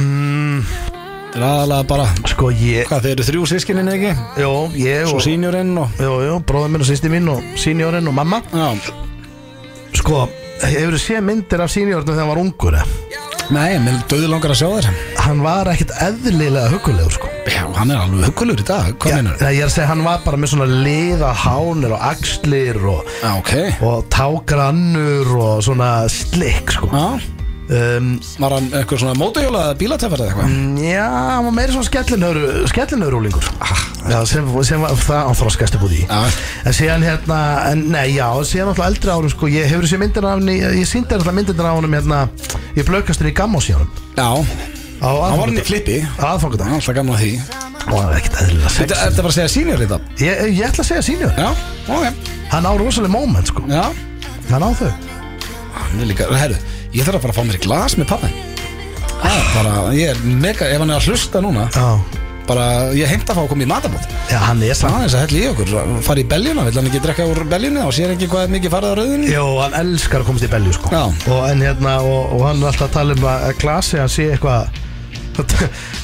mm,
Þetta er aðalega bara
Sko, ég
Hvað, þeir eru þrjú sískinin ekki?
Jó, ég
Svo
og
sínjurinn og
Jó, jó, bróður minn og sýsti mín og sínjórinn og mamma
Já
Sko, hefur þú séð myndir af sínjórnum þegar hann var ungur eða?
Nei, mér döðu langar að sjá þér.
Hann var ekkit eðlilega hugulegur sko.
Já, hann er alveg huggulur í dag. Hvað
Já,
mennur?
Ég er að segja, hann var bara með svona liða hánir og axlir og,
Já, ok.
og tágrannur og svona slikk sko.
Já
um,
Var hann eitthvað svona mótuhjóla eða bílatefar eða eitthvað?
Já, hann var meira svona skellinöru skellinöruúlingur
Ah.
Já, sem, sem var það hann þroskast upp út í
Já.
En síðan hérna, en nei, já, síðan alltaf eldri árum sko, ég hefur þessi myndir af henni, ég síndi alltaf myndir af honum hérna, ég blökastur í gammós hjá honum
Já Hann var hann í klippi.
Aðfangadag,
Alltaf gaman að því.
Og hann er ekkert eðlilega
Þetta
sex
er þetta bara að segja sínjur í það?
ég, ég ætla að segja sínjör
Já, ok.
Hann á rosalega moment sko,
Já.
Hann á þau.
Hann er líka, herru, ég þarf að fara að fá mér í glas með Það er bara, ég er mega, ef hann er að hlusta núna
Já,
bara, ég heimta að fá að koma í matabót
Já, hann er samt
aðeins að hella í okkur, fara í beljuna vill hann ekki drekka úr beljunu og sér ekki hvað er mikið farið á rauðinni
Jó, hann elskar að komast í belju sko og, en, hérna, og, og hann er alltaf að tala um að glasi hann sé eitthvað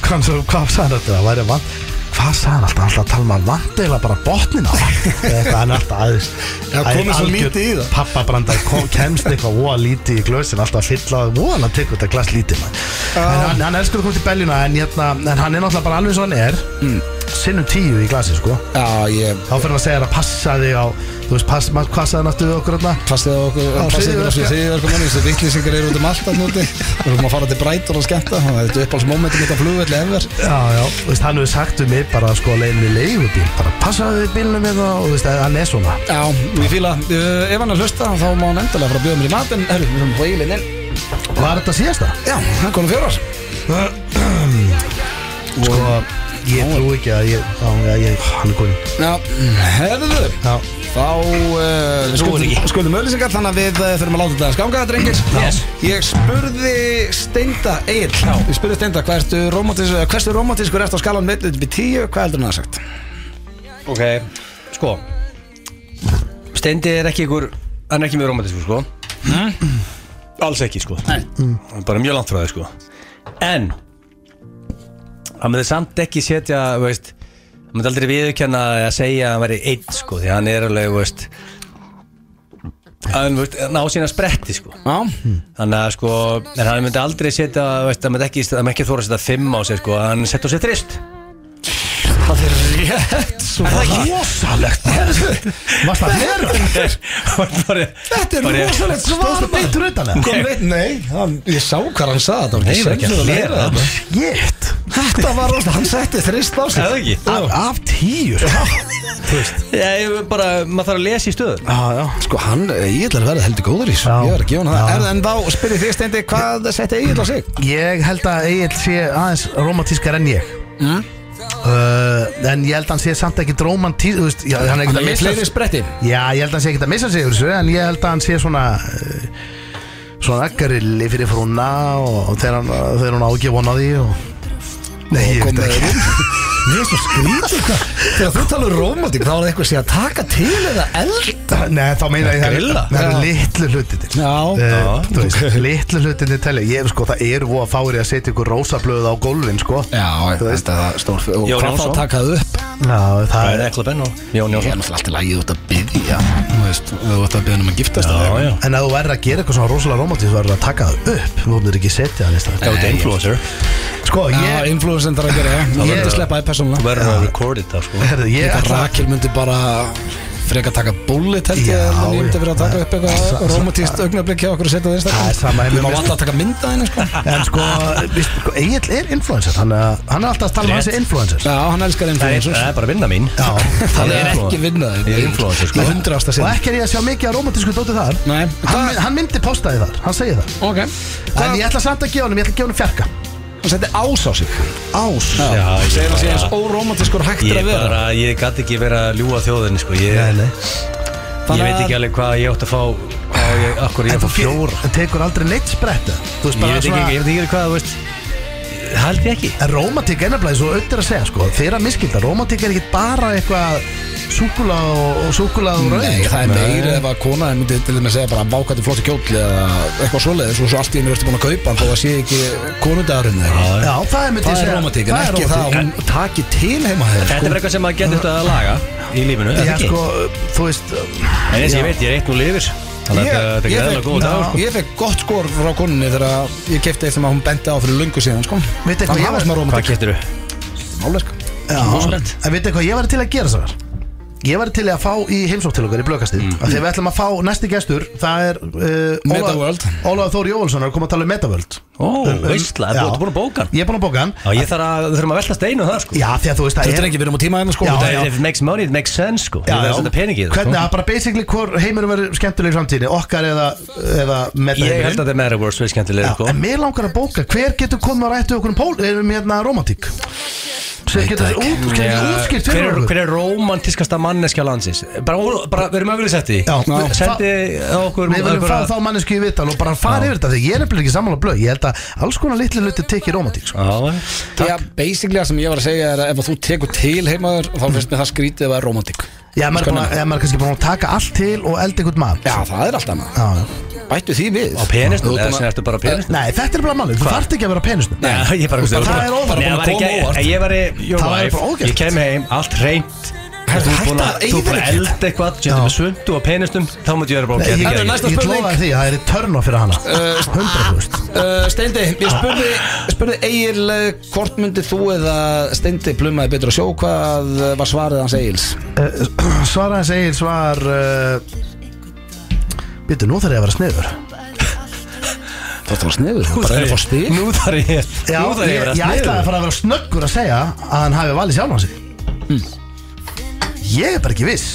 hvað, svo- hvað sagði hann þetta? Það væri vant Hvað sagði hann alltaf? Alltaf að tala um að vant eða bara botnin á það Eitthvað, hann alltaf aðeins
Já, komið svo lítið í það.
Pappabrandar kom, kemst eitthvað voða lítið í glösin Alltaf að fylla það voða hann að teka þetta glas lítið man. En hann, hann elskar að komast í beljuna en, hérna, en hann er náttúrulega bara alveg svo hann er
Mm.
Sinnum tíu í glasi sko.
Já, ég
Þá fyrir hann að segja þér að passa þig á Þú veist, pass, ma- hvað sagði hann aftur við okkur þarna?
passið á okkur,
Á
passið ykkur á
hryðjuverka-
þessu þriðjörkumanni þessu vittlýsingar eru út um allt að núti við erum að fara til Brætor og skemmta það er þetta uppáhaldsmomentum mitt á flugvelli efer
Já, já, þú veist, hann hefur sagt við mig bara sko leiðinni leigubíl, bara passaðu við bílunum við það og þú veist, hann er svona.
Já, ég fíla, uh, ef hann er að hlusta þá má hann endilega fara að bjóða mér í matinn. Herru, við erum á eilinn inn.
Var þetta síðasta?
Já, hann konum fjórar.
Sko, ég trú ekki að ég, já, já, ég, hann er konin
Já, herðu.
Já,
Þá uh, skuldum, skuldum auðlýsingar þannig að við uh, þurfum að láta þetta skanga drengir.
Yes.
Ég spurði Steinda Egil. Ég spurði Steinda hversu romantískur, hversu romantískur eftir á skalan með við tíu, hvað heldur hann að sagt?
Ok, sko Steindi er ekki ykkur Hann er ekki mjög romantískur sko. Alls ekki sko.
Nei.
Hann er Bara mjög langt frá það sko. En Hann myndi samt ekki setja þú veist, Hann myndi aldrei viðurkenna að segja að hann væri einn sko Því hann er alveg þú veist, Hann veist, ná sína spretti sko.
Já,
Þannig að sko En hann myndi aldrei setja þú veist, Hann myndi ekki, hann myndi ekki þóra að setja fimm á sig sko Hann setja á sig þrist
það er rétt svo
rosalegt? Það hér?
Þetta er rosalegt svar. Nei, hann, ég sá hvað hann
Nei, ég var ekki að hlera það.
Jétt
Þetta var rosalegt, hann setti þrist á sig.
Er það ekki?
Af, af tíu.
Ég bara, maður þarf að lesa í stöðu
Já, já.
Sko hann, ég ætla að verða heldur góður í þessu.
Já.
Ég var að gefa hann það.
Já.
En, en þá spyrir þig Steindi, hvað setti Egil á sig?
Ég held að Egil sé aðeins romantískar en ég.
Mm.
uh, En ég held að hann sé samt ekki romantísk Þú veist, já, hann er
Hann
ekki að
er í
missa
fleiri spretti.
Já, ég held að hann sé ekki að missa sig úr þessu En ég held að hann sé svona uh, Svona ekkarilli fyrir frúna Og, og þegar hann, þegar hann ágif von á því og... Nei, ég
Mér er svo skrítið hvað Þegar þú talar um romantík þá er það eitthvað sé að taka til eða elda.
Nei, þá meina ég það
Grilla?
Það eru
Já.
litlu hlutinir
Já.
uh, Þú veist, litlu hlutinir telja. Ég, sko, það eru voða fári að setja ykkur rósablöð á gólfin, sko.
Já,
Þú veist.
þetta er stór Og
Jón
hvað þá
Jónsson.
að taka það upp?
Já, það
Það
er
er ekla benn og Jón
Ég er
Jónsson
náttúrulega alltaf lægið út að byggja Þú veist, þú ert að byggja um að giftast
Já,
eða
já.
En ef þú verður að gera eitthvað svona rosalega romantísk þú verður að taka það upp. Þú verður ekki setja það
Það er út influencer.
Sko,
Já,
ég,
influencer þarf að gera það. Það verður að sleppa persónulega
verður að record it það sko?
Herðu, ég
Þetta
ætla
Rakel myndi bara freka taka bullet held ég
Já,
en ég myndi vera að taka upp eitthvað romantíst augnablik hjá okkur og setja það
Það er
einstaklega
sama
Við
með
má
mér,
alltaf taka mynda henni sko.
En sko, víst, sko Egil er influencer. Hann er, hann er alltaf að tala um
Rétt.
hans influencer.
Já, hann elskar
Það er,
influencers.
það er bara vinna mín.
Já,
Það er ekki vinnaði
Ég er influencer, sko.
Það er hundrasta
Og
sinn
ekki er ég að sjá mikið af romantísku dótið þar.
Nei,
hann,
hvað
hann myndi posta því þar, hann segir það.
Ok.
En ég ætla samt að gefa honum, ég ætla að gefa honum fjarka
Hann setti ás á sig.
Ás?
Já, ég
Segir hann sé
bara-
eins óromantískur hægt er
Ég
að vera.
bara, ég gæti ekki vera að ljúa þjóðinni sko. Ég,
Nei, nei.
ég
Þannig
veit
að-
ekki alveg hvað ég átt að fá Hvað ég, akkur ég
En
að
þú
fá fjóra.
En tekur aldrei neitt spretta? Þú veist
Ég
bara
veit ekki,
svona
ég veit ekki hvað, þú veist held ég ekki.
En romantík er nefnilega svo auðvitað að segja sko. Þeir að miskilda, romantík er ekki bara eitthvað Súkula og, og súkula og rauð
Nei, það er meira ef að kona myndi til þess að segja bara vákvætti flottu kjóll eða eitthvað svoleiðis og svo allt í henni ertu búin að kaupa hann þó að sé ekki konundagurinn
Já, það er myndi
Það er
segja.
romantík, en
Það er
ekki það að hún taki til heima þeir
Þetta er bara eitthvað sem maður getur þetta að laga í lífinu, það
Já,
ekki?
sko, þú veist
En eins og ég veit, ég er eitt nú lifir Þannig að þetta er
ég,
gæðilega góð dagur sko.
ég fekk gott skor frá konunni þegar ég kefti eitt sem að hún benti á fyrir lungu síðan sko.
Veitu hvað
Hann
ég
hafa
var-
smá
Hvað
romantík
getur þú?
Málega sko
Já, en veitu hvað ég var til að gera svo Ég var til að fá í heimsótt til okkar í blökastið mm. Þegar við ætlum að fá næsti gestur Það er uh. Ólaf Þóri Jóvalsson er að koma að tala um Metaworld
Ó, veistla,
Já.
þú ert búin að bóka
Ég er búin að bóka
Já, ég þarf að, þurfum að velta steinu það sko
Já, því að þú veist
Þetta
það
er ekki, við erum á tíma hérna sko
Já,
Það
já.
er, if it makes money, it makes sense sko
Já,
verður
já.
að það
Hvernig
sko.
að bara basically hvor heimurum verður skemmtileg framtíðinni Okkar eða, eða meta
Ég held að þetta er Metaverse við skemmtilega
Já,
sko
en mér langar að bóka Hver getur komið og rættu okkur um, pól, um hérna, romantík sem getur
Veit
út, getur
Já,
útskipt
hver,
fyrir
er,
okkur.
hver er romantiskasta manneskja landsins? Bara, bara við erum ögulega sett í
Já, við-
Sendi okkur
Við viljum fá þá mannesku í vital og bara fara yfir þetta því ég er nefnilega ekki sammála blöð. Ég held að alls konar litli hluti tekið romantík sko.
Já,
Já, basically það sem ég var að segja er að ef að þú tekur til heimaður þá finnst mér það skrítið að
Já, maður er, búin að, ja, maður er kannski búin að taka allt til og elda einhvern mat.
Já, það er allt annað.
Já, já.
Bættu því við.
Á
ert
eða sem ertu bara á penisnum?
Nei, þetta er bara málið, þú þarft ekki að vera á penisnum.
Nei, ég bara
Það
er óvart,
Nei,
bara
var
kom
ekki- ég var í your
Það væri
wife, ég kem heim, allt reynt
Hættu
Þú er búin
að
þú er búin að elda eitthvað. Settu með svundu á penisnum Þá múti ég vera bara
Nei,
ok,
ég,
er
lofa því að það er törn á fyrir hana. 100%
Uh, Steindi, ég spurði, spurði Egil uh, hvort myndið þú eða Steindi plummaði betur að sjó? Hvað uh, var svarið hans Egils?
Uh, Svara hans Egil svar Býtu, nú þarf ég að vera sniður.
Það var sniður, bara er að fá stig.
Nú þarf ég
Já,
Nú þarf
ég,
ég að vera
ég ætlaði að fara að vera snöggur að segja að hann hafi valið sjálfan sig. Ég er bara ekki viss.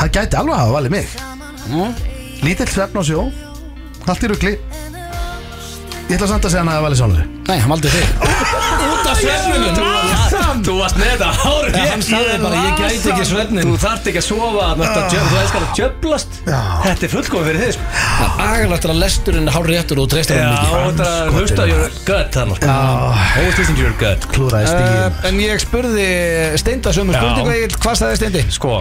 Hann gæti alveg að hafa valið mig. Lítill svefn á sjó Allt í rugli. Ég ætla samt að segja hann hafi valið sjálfan sig.
Nei, hann valdi þig. Út af svefnunum
Þú varst með þetta hárið
Ja, hann sagði bara, ég gæti ekki svefnin.
Þú þarft ekki að sofa að Þú elskar að djöblast
Já.
Þetta er fullkomið fyrir þig sko.
Agalagt er að lesturinn er hár réttur og þú treystir
Já,
hann mikið
þetta er að hlusta á your gut þannig sko. Always listen to your gut
Klúraði stíðin
uh, En ég spurði Steinda sömu
Já.
spurningu Egil, hvað sagði Steindi?
Sko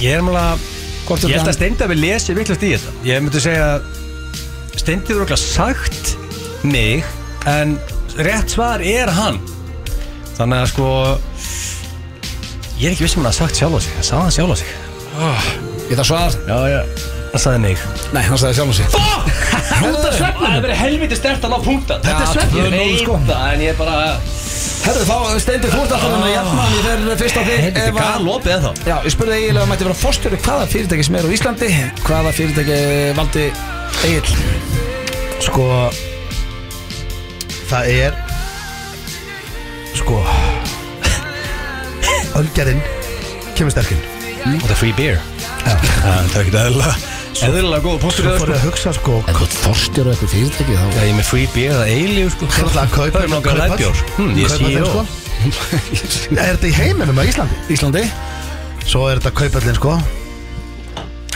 Ég er mjög
Hvort
Ég
er
held að
hann-
Steindi að við lesi vittlust í þetta Ég myndi segja að Steindi er okkur sagt mig En rétt svar er hann Þannig að sko Ég er ekki viss um að hafi sagt sjálf á sig. Það sagði hann sjálf á sig
Ég það svar.
Já, já. Það sagði mig.
Nei, hann sagði sjálf og sig
Þetta er svefnum Það er verið helviti stert að ná punkta
Þetta er svefnum,
Ég veit
sko.
það En ég er bara
Herðu þá, Steindi, þú ert alltaf hann að jafna hann Ég fer fyrst á þig
Þetta er
ef að-
gal opið ennþá.
Já, ég spurði Egil að mætti vera fórstjóri hvaða fyrirtæki sem er á Íslandi? Hvaða fyrirtæki valdi Egil
Sko Það er Sko Ölgerinn Kemur sterkinn
Og það er free beer. Það er ekki eðlilega Eðlilega góð
Svo fór ég
sko.
að hugsa sko
En þú ert fórstjóri eitthvað fyrirtæki þá?
Já, ég er með free beer er eilíu sko.
Það er alltaf að kaupa
Það er nokkað
kaupa-
lætbjór Hm, Ég
kaupa
sé
þeim,
jó
sko. Er þetta í heiminum á Íslandi?
Íslandi?
Svo er þetta kaupallin sko.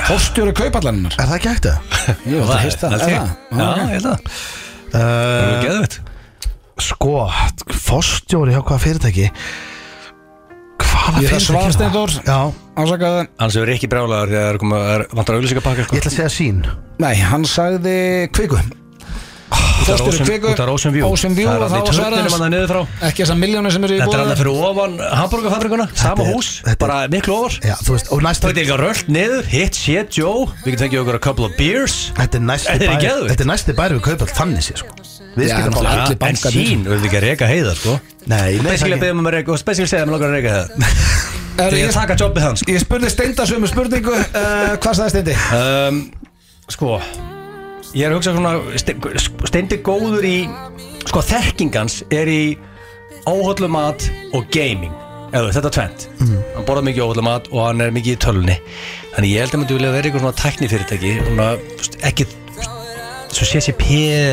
Fórstjóri kaupallarinnar
Er það ekki hægt það?
Jú, það heist það er það?
Já, ég held það. Það
Uh,
er geðvitt
sko, fórstjóri hjá hvaða fyrirtæki? Hvaða
Ég ætla að
fyrirtæki er það?
Steindór.
Já,
Ásakaði
Annars hefur ekki brjálaður Þegar það er vantar auglýsingapakka sko.
ég ætla að segja sín.
Nei, hann sagði kviku. Fórstjóri
Ocean-
kviku.
út af Ocean View.
Ocean View
Það er
og þá
allir
var svarað
törnum
hans
hann niður frá.
Ekki þessar miljónir sem eru í
Þetta er
búið
alveg fyrir ofan Hamburgerfabrikuna Sama
er-
hús
þetta er-
Bara miklu ofar.
Já, þú veist, og
Það
næsti
er eitthvað rölt niður Hit shit Joe. Við getum fengið okkur a couple of beers.
Þetta er næsti
Þetta er
bær
geðveikt.
Þetta er næsti bær við kaupall þannig sé sko Við
Já,
skilum
náttúrulega.
bara
allir
En sín Við viljum ekki að reka heiðar sko.
Nei, nei, það
beðum um að reka Og basically segja að mér langar að reka heiðar.
Er
Þegar
ég-
taka jobbið hans sko.
Ég spurði Steinda sömu spurningu uh, Hvað sagði Steindi?
um, Sko Ég er að hugsa svona Ste- Steindi góður í Sko þekkingans er í Óhöllumat og gaming. Eða þetta er tvent Hann borðar mikið óhöllumat mat og hann er mikið í tölunni Þannig ég held að myndi vilja vera eitthvað svona tæknifyrirtæki svona, Ekki Svo CCP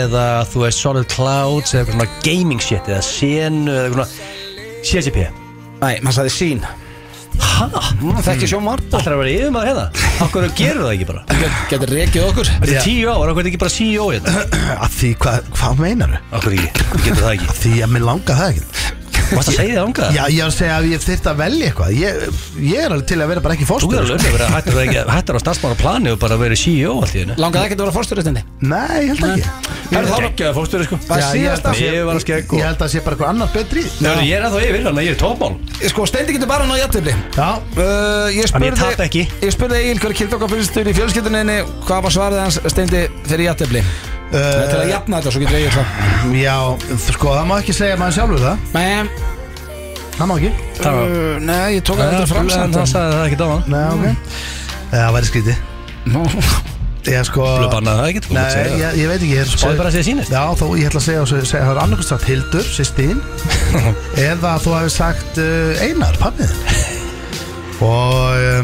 eða þú veist Solid Clouds eða eitthvað svona gaming shit eða Senu eða eitthvað svona CCP
Nei, hann sagði sín.
Hæ?
Það þekki sjómar
Það ætlar að vera yfir maður hérna Akkur gerur það ekki bara?
Getur rekið okkur.
Þetta er tíu ár, akkur er ekki bara CEO hérna?
Að því, hvað, hvað meinar þú?
Akkur ekki, getur það ekki?
Því að mér langar það ekki
Varst að segja það ánga?
Já, ég er að segja að ég þyrfti að velja eitthvað. Ég, ég er alveg til að vera bara ekki
Þú er
fórstjóri
alveg
sko.
að vera hættur, ekki, hættur á starfsmára plani og bara vera CEO allt í hennu
Langaði ekkert að vera fórstjóri Steindi?
Nei, ég held ekki.
Það er geggjaði fórstöru sko?
Það
Já, ég held
síðasta
að
Ég var að skegg og
Ég held að sé bara eitthvað annar betri.
Nei, Ég er ennþá yfir, þannig að ég er tópmál
Sko, Steindi getur bara náðu jættibli
Já,
Uh, ég
Þannig ég
spurði
tapa ekki.
Ég spurði Egil hver kynnt okkar fyrstur í fjölskyldunni Hvað var svarið hans Steindi fyrir jættibli uh, Til að jafna þetta svo getur Egil það
já, sko, það má ekki segja maður sjálfur það.
Men,
Það má ekki.
Það var-
uh, Nei, ég tók að
En
þetta fram
það
samt
sagði það ekki dáðan
Nei, ok. Það væri skrítið.
Nú,
Ég sko
Þú bannaði það ekki, þú
Nei,
mátt segja það.
ég, ég veit ekki ég er
Segðu bara að segja sýnist.
Já, þó ég ætla að segja, segja, segja það er annarkvæmst sagt Hildur, sýstín eða þú hefur sagt uh, Einar, pappið og uh,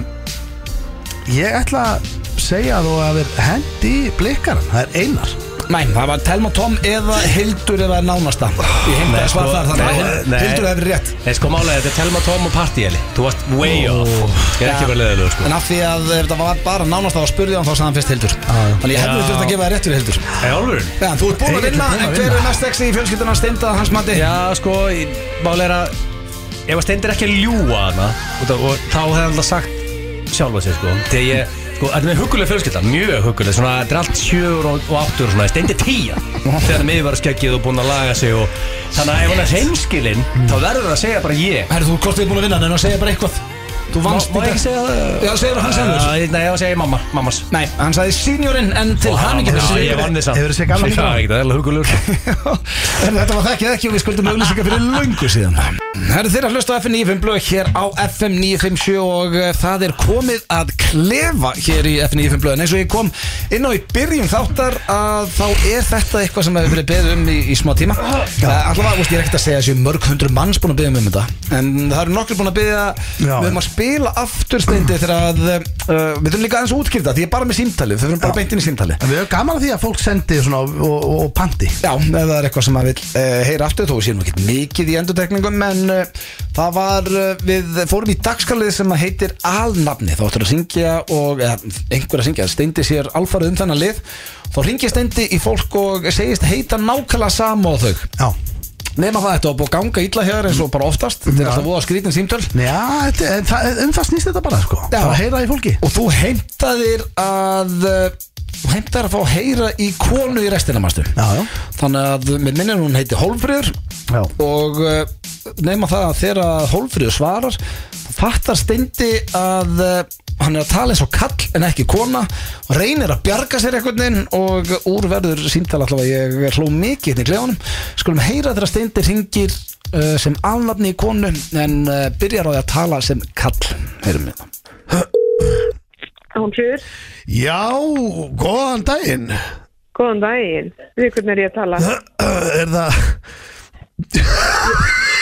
ég ætla að segja að þú hefur hendi blikkaran, það er Einar
Nei, það var Telma Tom eða Hildur eða nánasta. Ég heimta að svara þar þannig að. Hildur hefur rétt.
Nei, sko málega, þetta er Telma Tom og Partíeli Þú varst way off. Ég er ekki verið leðilega, sko.
En af því að ef þetta var bara nánasta að spurði hann þá sagði hann fyrst Hildur. Þannig ég hefði þurft að gefa það rétt fyrir Hildur.
Ei, álfurinn?
Já, þú ert búin að
er
vinna En hver er mest sexy í fjölskylduna steinda hans mati?
Já, sko, málega er Ef að steindir ekki að ljúa hana Og þá hefði hann alltaf sagt sjálfa sig, sko. Þegar ég, sko, þetta er huguleg fjölskylda Mjög huguleg, svona, þetta er allt sjöur og, áttur svona Steindi tíja Þegar miðvar skeggið og búinn að laga sig og Þannig að ef hann er hreinskilinn Þá verður það að segja bara ég.
Herru, þú hvort þið búin að vinna en að segja bara eitthvað Þú vannst
Má- má ég ekki segja það?
Já, segir hann sjálfur.
Já, Nei, ég að segja mamma, mammas.
Nei, hann sagði seniorinn en til hamingi
Já, ég vann þess að
Hefurðu séð gamla myndina?
ekki, það er alveg hugulur.
Þetta var þekkið ekki og við skuldum auglýsingar fyrir löngu síðan. Herru þeirra hlusta á FM 95 blöð hér á FM 957 og uh, það er komið að klefa hér í FM 95 blöð en eins og ég kom inn á í byrjun þáttar að þá er þetta eitthvað sem hefur verið beðið um í, í smá tíma. Uh, Allavega, veist, ég er ekkert að segja að séu mörg hundru manns búin að beðið um um þetta en það eru nokkur búin að beðja
Já.
við höfum að spila aftursteindi þegar að uh, við þurfum líka aðeins að útskýrta því ég er bara með símtali, við þurfum bara beint inn í símtali
En við höfum gaman að því að fólk sendi svona og, og, og panti.
Já, ef það er eitthvað sem maður vil uh, heyra aftur þó sé nú ekki mikið í endurtekningum en uh, það var, við fórum í dagskalið sem að heitir alnafni þá ættur að syngja og eða, einhver að syngja, steindi sér alfarið um þennan lið. Þá ringi steindi í fólk og segist heita nákvæmlega sama nema það, þetta var búið að ganga illa hér eins og bara oftast. Þetta er alltaf voða skrítin símtöl.
Já, þetta, en það, um það snýst þetta bara sko.
Já.
Að heyra í fólki.
Og þú heimtaðir að uh, þú heimtaðir að fá að heyra í konu í restina mástu
Já, já.
Þannig að með minnir hún heiti Hólfríður
Já.
og uh, nema það að þegar Hólfríður svarar þá fattar Steindi að uh, hann er að tala eins og kall en ekki kona og reynir að bjarga sér einhvern veginn og úr verður símtala allavega. Ég hló mikið hérna í klefunum skulum heyra þegar Steindi ringir uh, sem alnafni í konu en uh, byrjar á því að tala sem kall. Heyrum við. Það
Já, góðan daginn.
Góðan daginn. Við hvernig er ég að tala?
Er það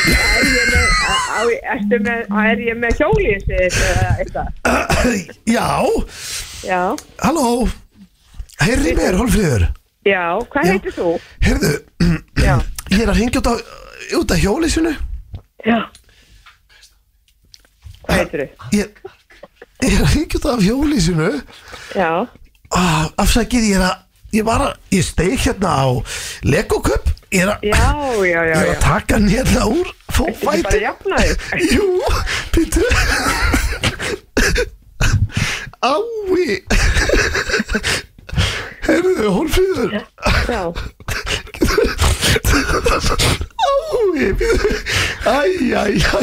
Er ég með, á, ertu með, er ég með eitthvað?
Já,
Já,
halló. Heyrði mér, Hólfríður
já, hvað heitir þú?
Heyrðu, ég er að ringja út á, á hjólísinu
já. Hvað heitir þú?
Ég, ég er að ringja út á hjólísinu
Já,
ah, Afsakið, ég er að Ég var að, ég steik hérna á Lego Cup. Ég er að,
já, já, já,
ég er að taka hann hérna úr Fófæti. Jú, býttu Ái. Herðu, Hólfríður
Já,
Ái, býttu Æ, æ, æ.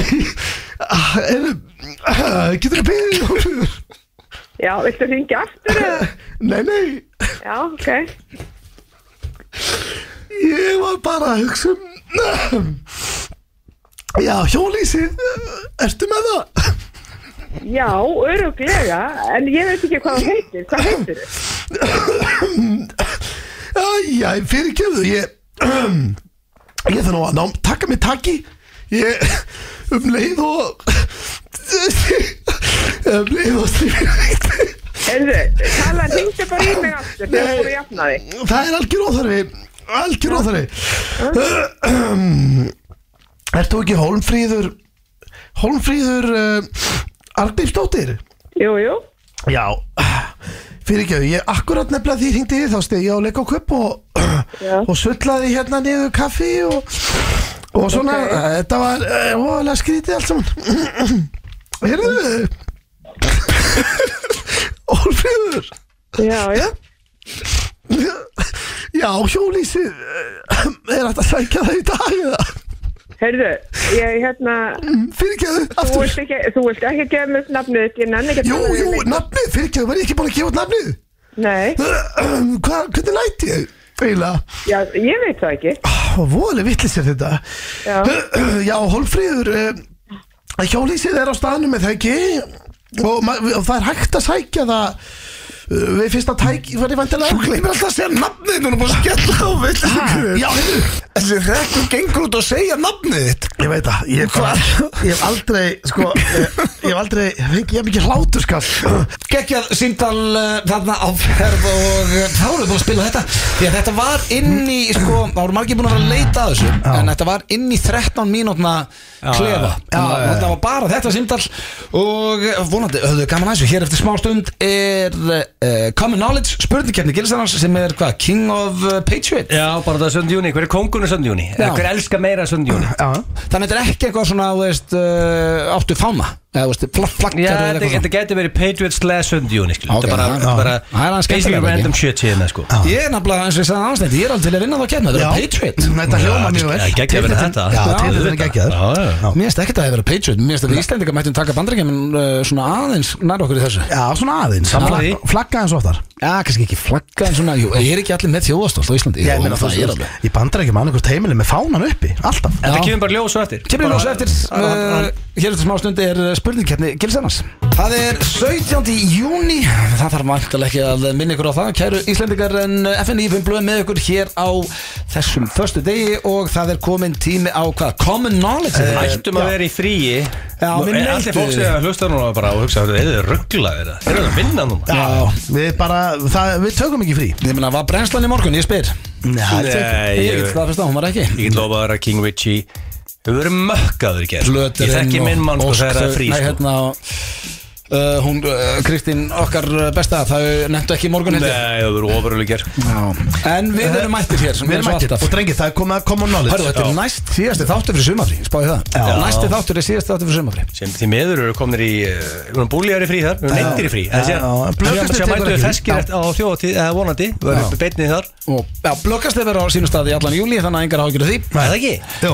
Ah, Herðu, ah, getur það beðið, Hólfríður
já, viltu hringja aftur eða?
Nei, nei
Já, ok.
Ég var bara að hugsa um Já, hjólísið Ertu með það?
Já, öruglega, en ég veit ekki hvað þú heitir. Hvað heitir þú?
Æja, fyrirgefðu Ég Ég þarf nú að ná, taka mig taki Ég um leið og um leið og
Heyrðu, tala, hringdu bara í mig aftur þegar þú eru jafna þig.
Það er algjör óþarfi Algjör óþarfi Ert þú ekki Hólmfríður Hólmfríður uh, Arnbjörnsdóttir?
Jú, jú.
Já Fyrirgefðu, ég akkurat nefnilega því hringdi ég þá steg ég á leik og kupp og, og sullaði hérna niður kaffi og, og svona,
Ok.
okay. þetta var óalega skrítið allt saman Heyrðu Ólfríður
Eh,
Já, já.
Já, hjólísið eh, er þetta að sækja það í dag eða
Heyrðu, ég hérna,
Fyrirgefðu,
þú
aftur
vilt ekki, þú vilt ekki gefa mér nafnið þitt, ég nenni ekki að
Jú,
tala við
jú,
þig.
nafnið, fyrirgefðu, var ég ekki búin að gefa út nafnið
Nei,
Hvað, hvernig læti ég? Eiginlega
já, ég veit það ekki.
Voðalega vittlis er þetta
Já,
Já, Hólfríður uh, Hjólísið er á staðnum með það ekki og, og það er hægt að sækja það við fyrsta tæk var ég vantilega
Þú gleymir alltaf að segja nafnið Þú er búin að skella á vill
Já, heyrðu,
Þessi rekkur gengur út og segja nafnið þitt.
Ég veit það ég, bara, ég hef aldrei sko, eh, Ég hef aldrei, ég hef mikið hlátur skall
Geggjað síndal uh, þarna á ferð og uh, þá erum við búin að spila þetta. Því að þetta var inn í sko, þá voru margir búin að vera að leita að þessu en þetta var inn í 13 mínútna klefa,
já, já,
þetta var bara þetta síndal og vonandi, höfðu gaman að þessu, hér eftir smá stund er uh, Common Knowledge spurningkeppni Gilsarans sem er hvað, King of uh, Patriot
Já, bara það er 7. júni, hver er kongunum 7. júni?
Já.
Hver elskar meira 7. júni?
Já,
þannig að þetta er ekki eitthvað svona, þú veist, uh, áttu fána eða, þú veist, flaggar
Já,
eða
þetta,
eitthvað
þetta getur verið Patriots slash 7. júni skilur.
Ok,
Þetta er bara,
já,
er bara
já. Það er aðeins
basically
skemmtilega,
random shit hérna sko
svona Ég er nefnilega, eins og ég sagði ástændi, ég er alveg til að vinna þá að kenna, þetta
Já.
er Patriot
Þetta hljóma mjög vel
Já, geggja verið þetta
Já,
Já,
titillinn er
auðvitað.
geggjaður
Já, já.
Já.
Mér finnst ekki að það hefur verið Patriot Mér finnst að við Íslendingar mættum taka bandarækjum uh, svona aðeins nær okkur í þessu
Já, svona aðeins
Sammála
Flagga-
því.
Flagga eins oftar
Já, kannski ekki flagga en svona Jú, ég er ekki allir með þjóðastólt á Íslandi
Já, ég
Jú,
meina
það
það
er alveg
Ég bandar ekki með annarkvort heimili með fánan uppi Alltaf
Þetta
Já.
kemur bara ljós og eftir
Kemur í
Bara-
ljósa eftir uh, Hér eftir smá stund er spurningkeppni Gilsannars Það er 17. júni Það þarf vantilega ekki að minna ykkur á það Kæru Íslendingar en FNI fyrir blöð með ykkur hér á þessum förstu degi og það er komin tími á hvað? Common Knowledge
Við ættum að vera í fríi
Já, við
Er allir
neytum
fólk
því.
sem hlusta núna bara og hugsa Er þið rugglaðir það? Er það að vinna núna?
Já, við bara, það, við tökum ekki frí
Ég meina, var brennslan í morgun? Ég spyr
Nei,
Nei,
Ég get það fyrst á, hún var ekki
Ég get lofa að King Richie Við verðum mökkaður í gerð Ég þekki minn mann sko þegar það er frí
Nei,
sko.
hérna uh, Hún, uh, Kristín, okkar besta Það nefndu ekki í morgun
Nei,
heldur
það verður ofaruleg gerð
En við erum mættir hér
Við erum mættir. Og drengi, það er komið að common knowledge.
Hörru, þetta er næst síðasti þáttur fyrir sumafrí Spáði það.
Já.
Næsti þáttur er síðasti þáttur fyrir sumafrí
sem því miður eru komnir í uh, búlíjar í frí þar, neindir í frí. Sem mættu
ekki.
feskir á þjóðatíð eða vonandi Við erum beinnið þar.
Já, blökkast er verið á sínu staði í allan júli Þannig að engar ágjur því.
Er það ekki?
Jú,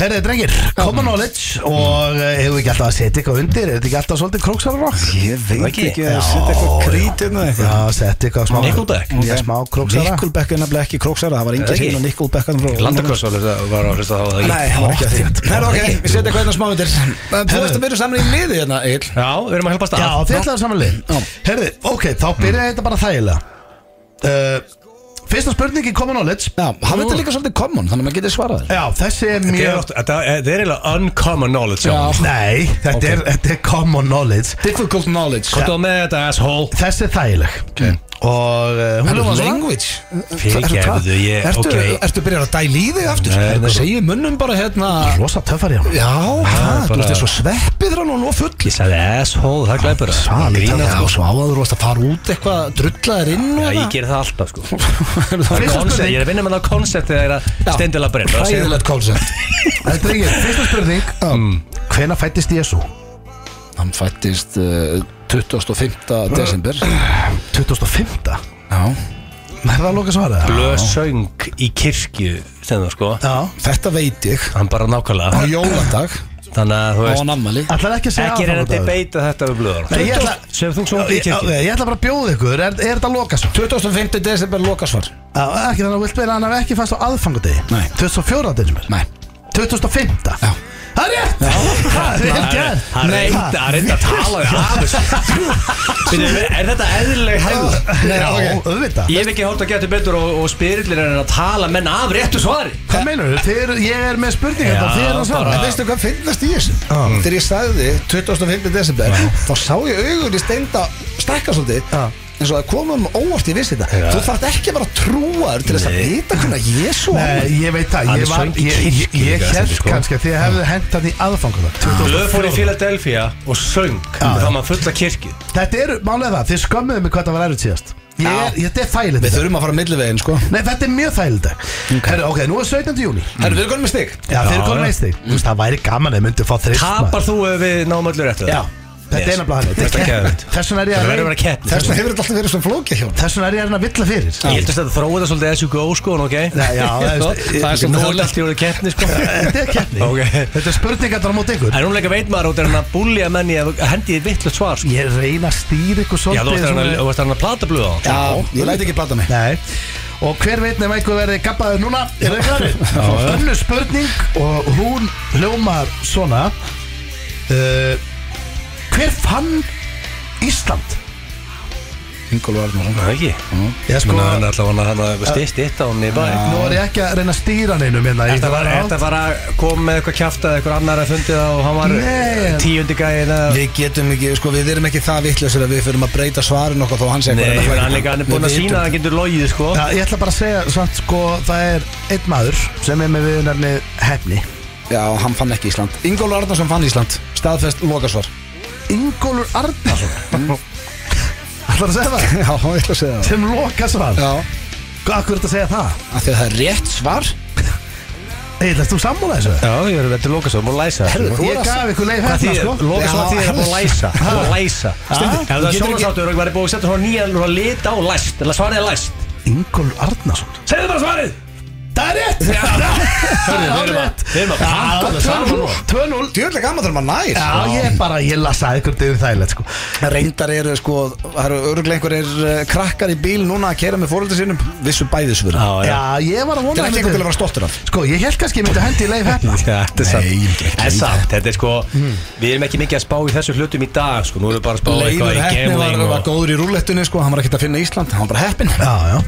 herrið drengir, common knowledge Og eh, hefur við ekki alltaf að setja eitthvað undir Er þetta ekki alltaf svolítið króksara rock?
Ég veit
Ekki?
ekki. að setja eitthvað krítið
Já, setja eitthvað smá
Nickelback?
Já, smá króksara.
Nickelback er nefnilega ekki króksara Það var
Er
engin
það
síðan á Nickelback
Landakoss var að hlusta það?
Nei, það var ekki að því. Herra, ok, við setjum eitthvað hérna smá undir. Þú veist að við erum saman í liði hérna, Egil
Já, við erum að hjálpa stað
Já, þið ætlaðu samanlega
Já.
Herrið, ok, þá byrjaði þetta bara þægilega. Uh, Fyrsta spurningi common knowledge
Já, hann veit líka svolítið common, þannig að maður getur svarað þér.
Já, þessi er
Þetta er
mjög
oft- þetta er þetta er eiginlega uncommon knowledge hjá
Já.
honum.
Nei, þetta,
Ok.
er, þetta er common knowledge.
Difficult knowledge.
Komdu á með þetta asshole?
Þessi er þægileg Og uh, hún svona.
language
Fyrirgefðu, ég-
Ertu,
ok.
ertu byrjað að dæla í þig aftur?
Nei.
Það segir munnum bara hérna
Rosa töffar í hann
Já, það, þú veist, svo sveppið hann og nú full
Ég sagði asshole, það glæpur það það
og svo áður þú varst að fara út eitthvað drullaðir inn og
Já, ég ger það alltaf sko
Það er.
Ég er að vinna með það koncept þegar ég er steindilega brenn
Hræðilegt koncept
Þetta er ekki, fyrsta spurning
Mm.
Hvena fættist Jésu?
Hann fættist uh, 25. desember.
2005
Já.
Er það að loka svarað?
Blöð söng í kirkju það sko.
Já.
Þetta veit ég.
Hann bara
Á
nákvæmlega
jóladag.
Þannig að þú
Á
veist
hann ammali
Ætlar ekki að segja
Ekki reyna að debeita þetta við blöður
Nei, ég ætla
Sem þú í
ég,
kirkju
ég ætla bara að bjóða ykkur. Er, er þetta að loka svo?
25. desember lokasvar.
Já, ekki þannig að þú vilt að hann hafi ekki fæst á aðfangadegi?
Nei.
24. desember?
Nei.
2005
Já.
Það er rétt. Það er rétt. gert
Hann reynda að reynda að tala Er þetta eðlileg hægð?
Já, auðvitað.
Ég hef ekki hótt að geta betur og, og spyrillir en að tala menn af réttu svari.
Hvað meinur þú? Ég er með spurningar
Já,
þetta Þið er að svara.
En veistu hvað finnast í þessu? Þegar ég sagði 25. desember þá sá ég augun í steinda stækka svolítið. Eins og það komum óvart ég vissi þetta
Já.
Þú þarft ekki að vera trúar til þess að vita hvernig Jésu
Nei, ég veit það Ég, var,
í
ég, held
sko.
kannski að þið hefðu hendt hann í aðfangadag
Blöð fór í Philadelphia og söng. Það var maður fulla kirkju.
Þetta eru, málega það, þið skömmuðu mig hvað það var erfitt síðast. Ég ég, Þetta er þægilegt
Við þurfum að fara millivegin sko.
Nei, þetta er mjög þægilegt okay. ok, nú er 17. júni
Herru, við erum konum með stig.
Já, þeir
Já,
eru konum með stig. Þú veist, Það væri gaman að Já, þetta er nefnilega hann
Þetta er geðveikt.
Þess vegna er ég
Það
að
verður að vera keppni.
Þess vegna hefur þetta alltaf verið svo flókið hjá
Þess vegna er ég að að villa fyrir.
Ég held að þetta þróið það svolítið as you go sko,
Nei, já, það er-
Það er svona er allt í orðið keppni sko.
Þetta er keppni. Þetta er spurningar á móti ykkur.
En núlega veit maður út er hann að búlja menni að hendi þið vittlust svar sko.
Ég reyna að stýra ykkur
Já,
svolítið svona-
sko.
Já,
Og hver veit nefn eitthvað verði gabbaður núna? Er það klarið? Önnu spurning og hún hljómar svona. Uh, Hver fann Ísland?
Ingólfur Arnarsson
Það ekki?
Ég sko,
Menna hann er alltaf hann að stist eitt á hann í bæ.
Nú er ég ekki að reyna að stýra neinum hérna. Í
Þetta var að koma með eitthvað kjafta eitthvað annar að fundið það og hann var tíundi gæðin að
Við getum ekki, sko, við erum ekki það vittlausir að við fyrir að breyta svarin okkar þó hann sé
Nei, hann
að
er hann er búin að sína að hann getur logið sko.
Já, ég ætla bara að segja samt sko það er einn maður sem er með viðunarnið hefni.
Já, hann fann ekki Ísland. Ingólfur Arnarsson fann Ísland. Staðfest lokasvar
Ingólfur Arnarsson. Ætlar að segja það?
Já, ég ætla að segja það.
Sem lokasvar
Já,
Hvað akkur er þetta að segja það?
af því að það er rétt svar.
Erst þú sammála þessu?
Já, ég er þetta lókasvar, múið að læsa.
Herðu, þú
Ég
er
gaf ykkur leið
Hvað
hérna sko.
lókasvar
Já,
því að búið að læsa. Búið að læsa. Ef það er
getur
sjónasáttur og væri búið að setja svona nýjan og lita á læst Eller svarið er læst.
Ingólfur Arnarsson.
Segðu bara svarið
Það er rétt
Hörðu, við erum að Við erum að pakka það saman nú
2-0
Djörlega gaman þegar maður nær
Já, ég er bara, ég lasaði ykkur dyrir þægilegt sko
Reyndar eru sko, það eru öruglega einhverjir uh, krakkar í bíl núna að kera með fóröldur sínum Vissu bæðisvöru
Já, já
Já, ég var að
Það
vona
er ekki
að
eitthvað til að vera stoltur af
Sko, ég held kannski ég myndi hendi í leið hérna
Þetta er samt
ekki
En samt, þetta er sko Við erum ekki mikið að spá í þessu hlutum í dag sko Nú erum við bara að spá
Leifur
eitthvað í
var,
gambling
var góður í rúllettunni sko, hann var ekkert að finna Ísland, hann var bara heppin
Já, já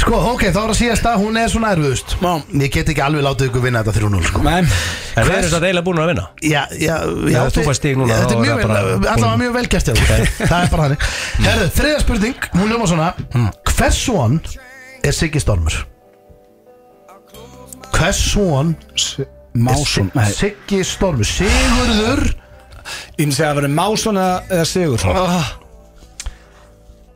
Sko, ok, þá er að síðast að hún er svona erfiðust
Já.
Ég get ekki alveg látið ykkur vinna þetta 3-0 sko.
En við erum þetta eiginlega búin að vinna.
Já, já, já
þú færst stig núna,
Þetta er mjög vel, allavega mjög vel gert hjá þér. Það er bara þannig. Herðu, þriða spurning, hún ljóma svona. Hvers von er Siggi Stormur? Hvers von
Másson
Si- Siggi Stormur? Sigurður?
Ég myndi segja að það verið Másson eða, eða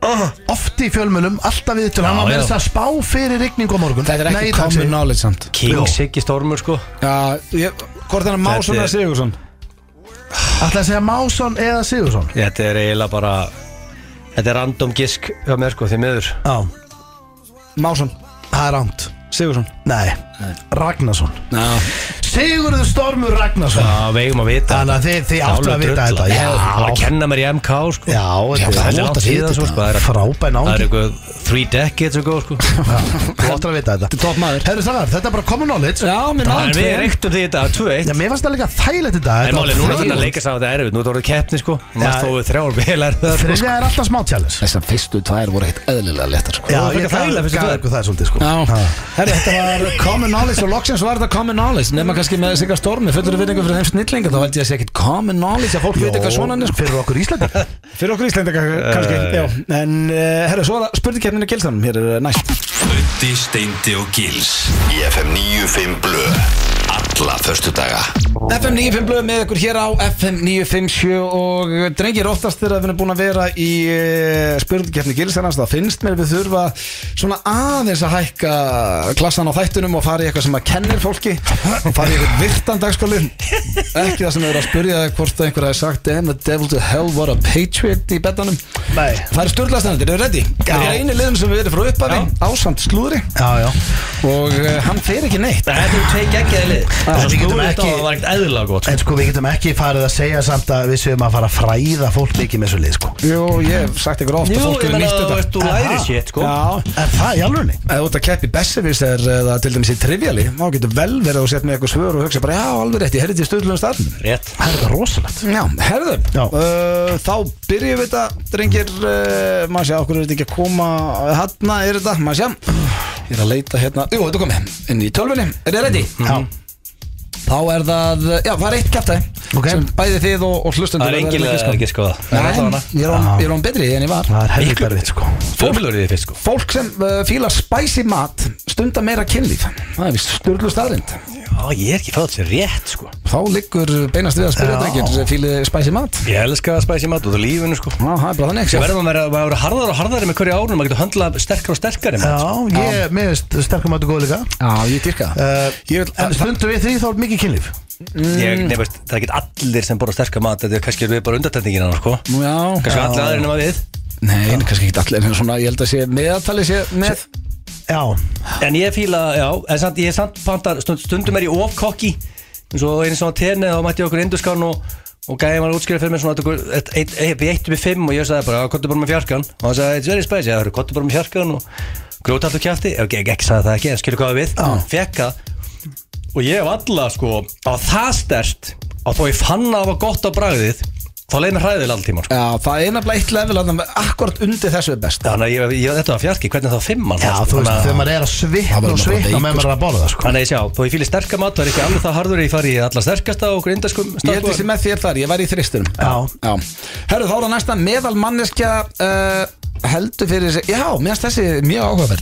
Sigur
Oft í fjölmjölum, alltaf við til Hann var
Já,
með
já.
þess að spá fyrir rigning á morgun.
Þetta er
Nei,
ekki
takk,
common
Siggi.
knowledge samt.
King. Siggi Stormur sko.
Já, ég, hvort er það Másson
Þetta
eða
er-
Sigursson?
Ætla að segja Másson eða Sigursson
Þetta er eiginlega bara Þetta er random gisk hjá mér sko því miður.
Já,
Másson,
það er rámt
Sigursson
Nei, Ragnarsson.
Já,
Sigurður Stormur Ragnarsson.
Já, við eigum að vita
Þannig að þið, þið áttu að vita þetta.
Já, það var að kenna mér í MK sko.
Já, þetta
það er
er átt að vita
svo, sko, það
þetta
er-
Frábæn
Það er eitthvað three decades ago sko.
Þú áttur að vita þetta.
Þetta er topp maður.
Herru Sagar, þetta er bara common knowledge.
Já, mér
En
náðum
við reyktum því þetta 2-1
Já, mér fannst það líka þægilegt þetta
En
Þetta var
núna er þetta
þriðja-
að leika sá þetta erfið Nú er þetta orðið keppni sko Það
það
common knowledge og loksins var þetta common knowledge nema kannski með Sigga Stormi, fullur við fyrir þeim snillinga þá held ég að segja ekkit common knowledge að fólk veit eitthvað svona sko.
Fyrir okkur Íslandi
fyrir okkur Íslendinga kannski, já. En uh, herri, svo er það spurningkeppninu gilsanum hér er uh, næst.
Ötti, Steindi og Gils Í FM 95 Blö Alla förstu daga
FM 95 blöð með ykkur hér á FM 957 og drengir oftast þegar við erum búin að vera í uh, spurningkeppni gilsanans þá finnst mér við þurfa svona aðeins að hækka klassan á þættunum og fara í eitthvað sem að kennir fólki fara í eitthvað virtan dagskólu ekki það sem er að spyrja þig hvort að einhver hafi sagt Damn the devil to hell what a patriot í betanum
Nei.
Það er störðlastendur, eru ready? Það er eini liðum sem við erum frá upphafi ásamt slúðri?
Já, já
og uh, hann fer ekki neitt.
Þetta eru tvei geggjaði lið. Það
við getum
snúið
ekki-
þetta og það var ekkert eðlilega gott.
En sko við getum ekki farið að segja samt að við séum að fara að fræða fólk mikið með þessu lið sko.
Jú, ég hef sagt ykkur ofta
Jú,
fólk
ég
hefur
meina
nýtt
þú
þetta
veist, þú læri sétt sko.
Já,
Er það í alvörni?
ef þú ert að keppi Bessevis eða til dæmis í Triviali þá getur vel verið að þú sett með eitthvað svör og hugsa bara já, alveg rétt, ég herði til stöðlunum starfnum
Rétt.
Það er þetta rosalegt.
Já, herðu
Já.
uh, Þá byrjum við þetta, drengir. Uh, maður sjá, okkur er þetta ekki að koma hérna er þetta, maður sjá Ég er að leita hérna, jú, þetta er komið inn í tölvunni, er þið ready?
Já
Þá er það, já, það er eitt kæftæði
Ok.
sem bæði þið og, og hlustundur
Það er engin leið að ekki sko er
Nei,
allavega.
ég er on- ég er on betri en ég var.
Það er helvið berfið sko.
Fólklur í því fyrst sko.
Fólk sem uh, fílar spicy mat stundar meira kynlíf. Það er vist styrlu staðrind
Já, ég er ekki fátt sér rétt sko.
Þá liggur beinast við að spyrja
Já.
drengir sem fíli spicy mat.
Ég elska að spæsi mat út á lífinu sko.
Já, það er bara þannig
verður maður að vera- að vera harðar og harðari með hverju árunum maður getur höndla sterkar og sterkari mat, sko.
Já, ég, mér veist sterkum mætu góð líka.
Já, ég dyrka það.
Uh,
Ég vil,
En stundum við því þá er mikið kynlíf.
Ég, nefnist, Það er ekki allir sem borða sterkar mat Þetta er kannski við bara undartendingina sko.
Já,
Kannski allir aðrir nema við.
Nei, kannski ekki allir en svona, ég held að sé meðaltali sé með
Já
En ég fíla, já, en samt, ég er samt pantar, stund, stundum er ég ofkokki eins og einu svona tenni þá mætti ég okkur induskan og, og gæði maður útskýra fyrir mér svona við eittum í fimm og ég sagði bara, kottu bara með fjarkan. Og hann sagði, it's very spicy, kottu bara með fjarkan og grót alltaf kjæfti, ef ekki, ekki sagði það ekki en skilur hvað við, fekk það og ég hef alla sko á það stert að þó ég fann að það var gott á bragðið þá leina hræðilega all tíma sko.
Já, það er nefnilega eitt level að akkurat undir þessu er best.
Þannig að ég, ég, þetta var fjarki, hvernig þá fimmann
Já, þú veist, þegar maður er að
Það
svitna og svitna með maður er að borða sko.
Þannig að ég sjá, þó ég fýli sterka mat, það er ekki alveg það harður ég fari í alla sterkasta og okkur indaskum
Ég held þessi með þér þar, ég væri í þristunum
Já.
Herru, þá er það næsta meðal manneskja uh, heldur fyrir sig Já, mér finnst þessi mjög áhugaverð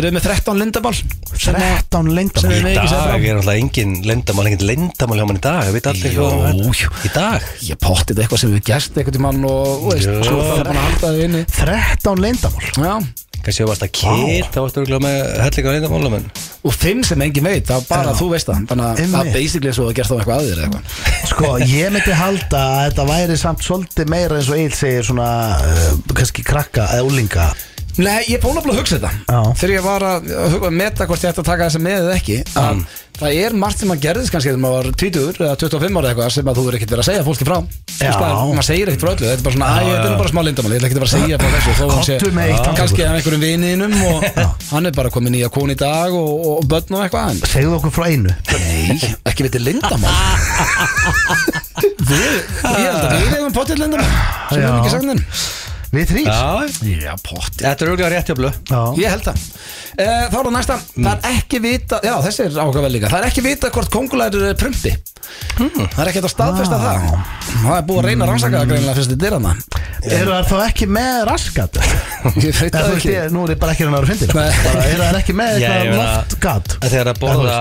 eru þið með 13 lendamál sem að
13
sem
lengdamál
við
í dag er alltaf engin lendamál, engin lendamál hjá mann í dag, ég veit allir
Jú,
hvað. Í dag?
Ég pottið eitthvað sem við gæst eitthvað til mann og og veist, svo það er búin að halda þið inni.
13 lengdamál
Já,
Kanski þú varst að kýr, þá varstu örugglega með hellinga lendamálum en
og fimm sem enginn veit, það er bara að þú veist það. Þannig að það er basically svo að gerst þá eitthvað aðeir eða eitthvað.
Sko, ég myndi halda að þetta væri samt svolítið meira eins og
Nei, ég er búin að búin að hugsa þetta.
Já.
Þegar ég var að hugsa, meta hvort ég ætti að taka þessa með eða ekki að Það er margt sem að gerðist kannski þegar maður var 20 eða 25 ára eitthvað sem að þú er ekkert verið að segja fólki frá. Er- Maður segir ekkert frá öllu, þetta er bara svona Æ, þetta er bara smá lindamál, ég ætla ekki að vera að segja frá þessu þó hann sé-
Komdu með eitt
Já.
handtökur.
Kannski af einhverjum viniðinum og hann er bara komið nýja kón í dag og, og, og börn og eitthvað en
Segðu okkur frá einu.
Nei, ekki veitir lindamál Við, ég held að við eigum potið lindamál sem
Já.
hefum ekki sagt þinn
Við þrýr
Já,
Já, potið
þetta er auðvitað rétt hjá blöð
Já.
Ég held það. Uh, Þá er það næsta. Það er ekki vita Já, þessi er áhugavel líka. Það er ekki vita hvort kongulæður er prumpi Það er ekki að staðfesta það. Það er búið að reyna að rannsaka það greinilega fyrst þetta er hana
Eru það þá ekki með raskat?
Ég veit það ekki.
nú er ég bara ekki hann að fyndin
Nei.
Eru það ekki með eitthvað loftgat?
Að Þegar að borða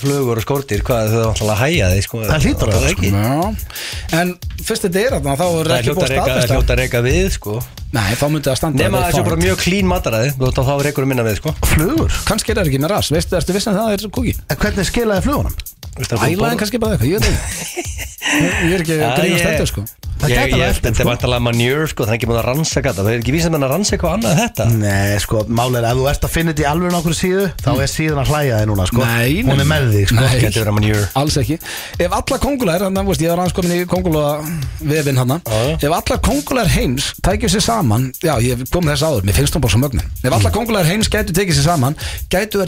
flugur og skórtir, hvað þau þá að hæja þig sko
Það hlýtur að vera,
ekki?
Já. En fyrst þetta er þarna Þá er
Það er
ekki
hljóta
búið
að
að staðfesta.
hljóta að reyka við sko.
Nei, þá myndi það standa
Nema að það sé bara mjög klín mataræði Þá þá reykur minna við sko.
Flugur?
Kannski er það ekki með ras Veistu, ertu vissan það er kúki
En hvernig skilaði flugunum?
Það er
Ælaðin kannski bara? Eitthvað Ég veit ekki. Ég er ekki að
ég-
stendur sko.
Það
Ég- ég-
eftir,
Þetta er
sko.
vantalega manjur sko Það er ekki búin að rannsaka þetta. Það er ekki vísið með að rannsaka eitthvað annað þetta.
Nei, sko, máli er ef þú ert að finna þetta í alveg nokkur síðu þá er síðan að hlæja þig núna, sko.
Nei.
Hún er með þig, sko.
Nei.
Gæti vera manjur
Alls ekki. Ef alla kongulær, þannig að ég var aðeins komin í kongula vefin hann. Ef alla kongulær heims tækju sér saman Já, ég kom þess áður, mér finnst hún bara svo mögnin Ef alla kongulær heims gætu tekið sér saman Gætu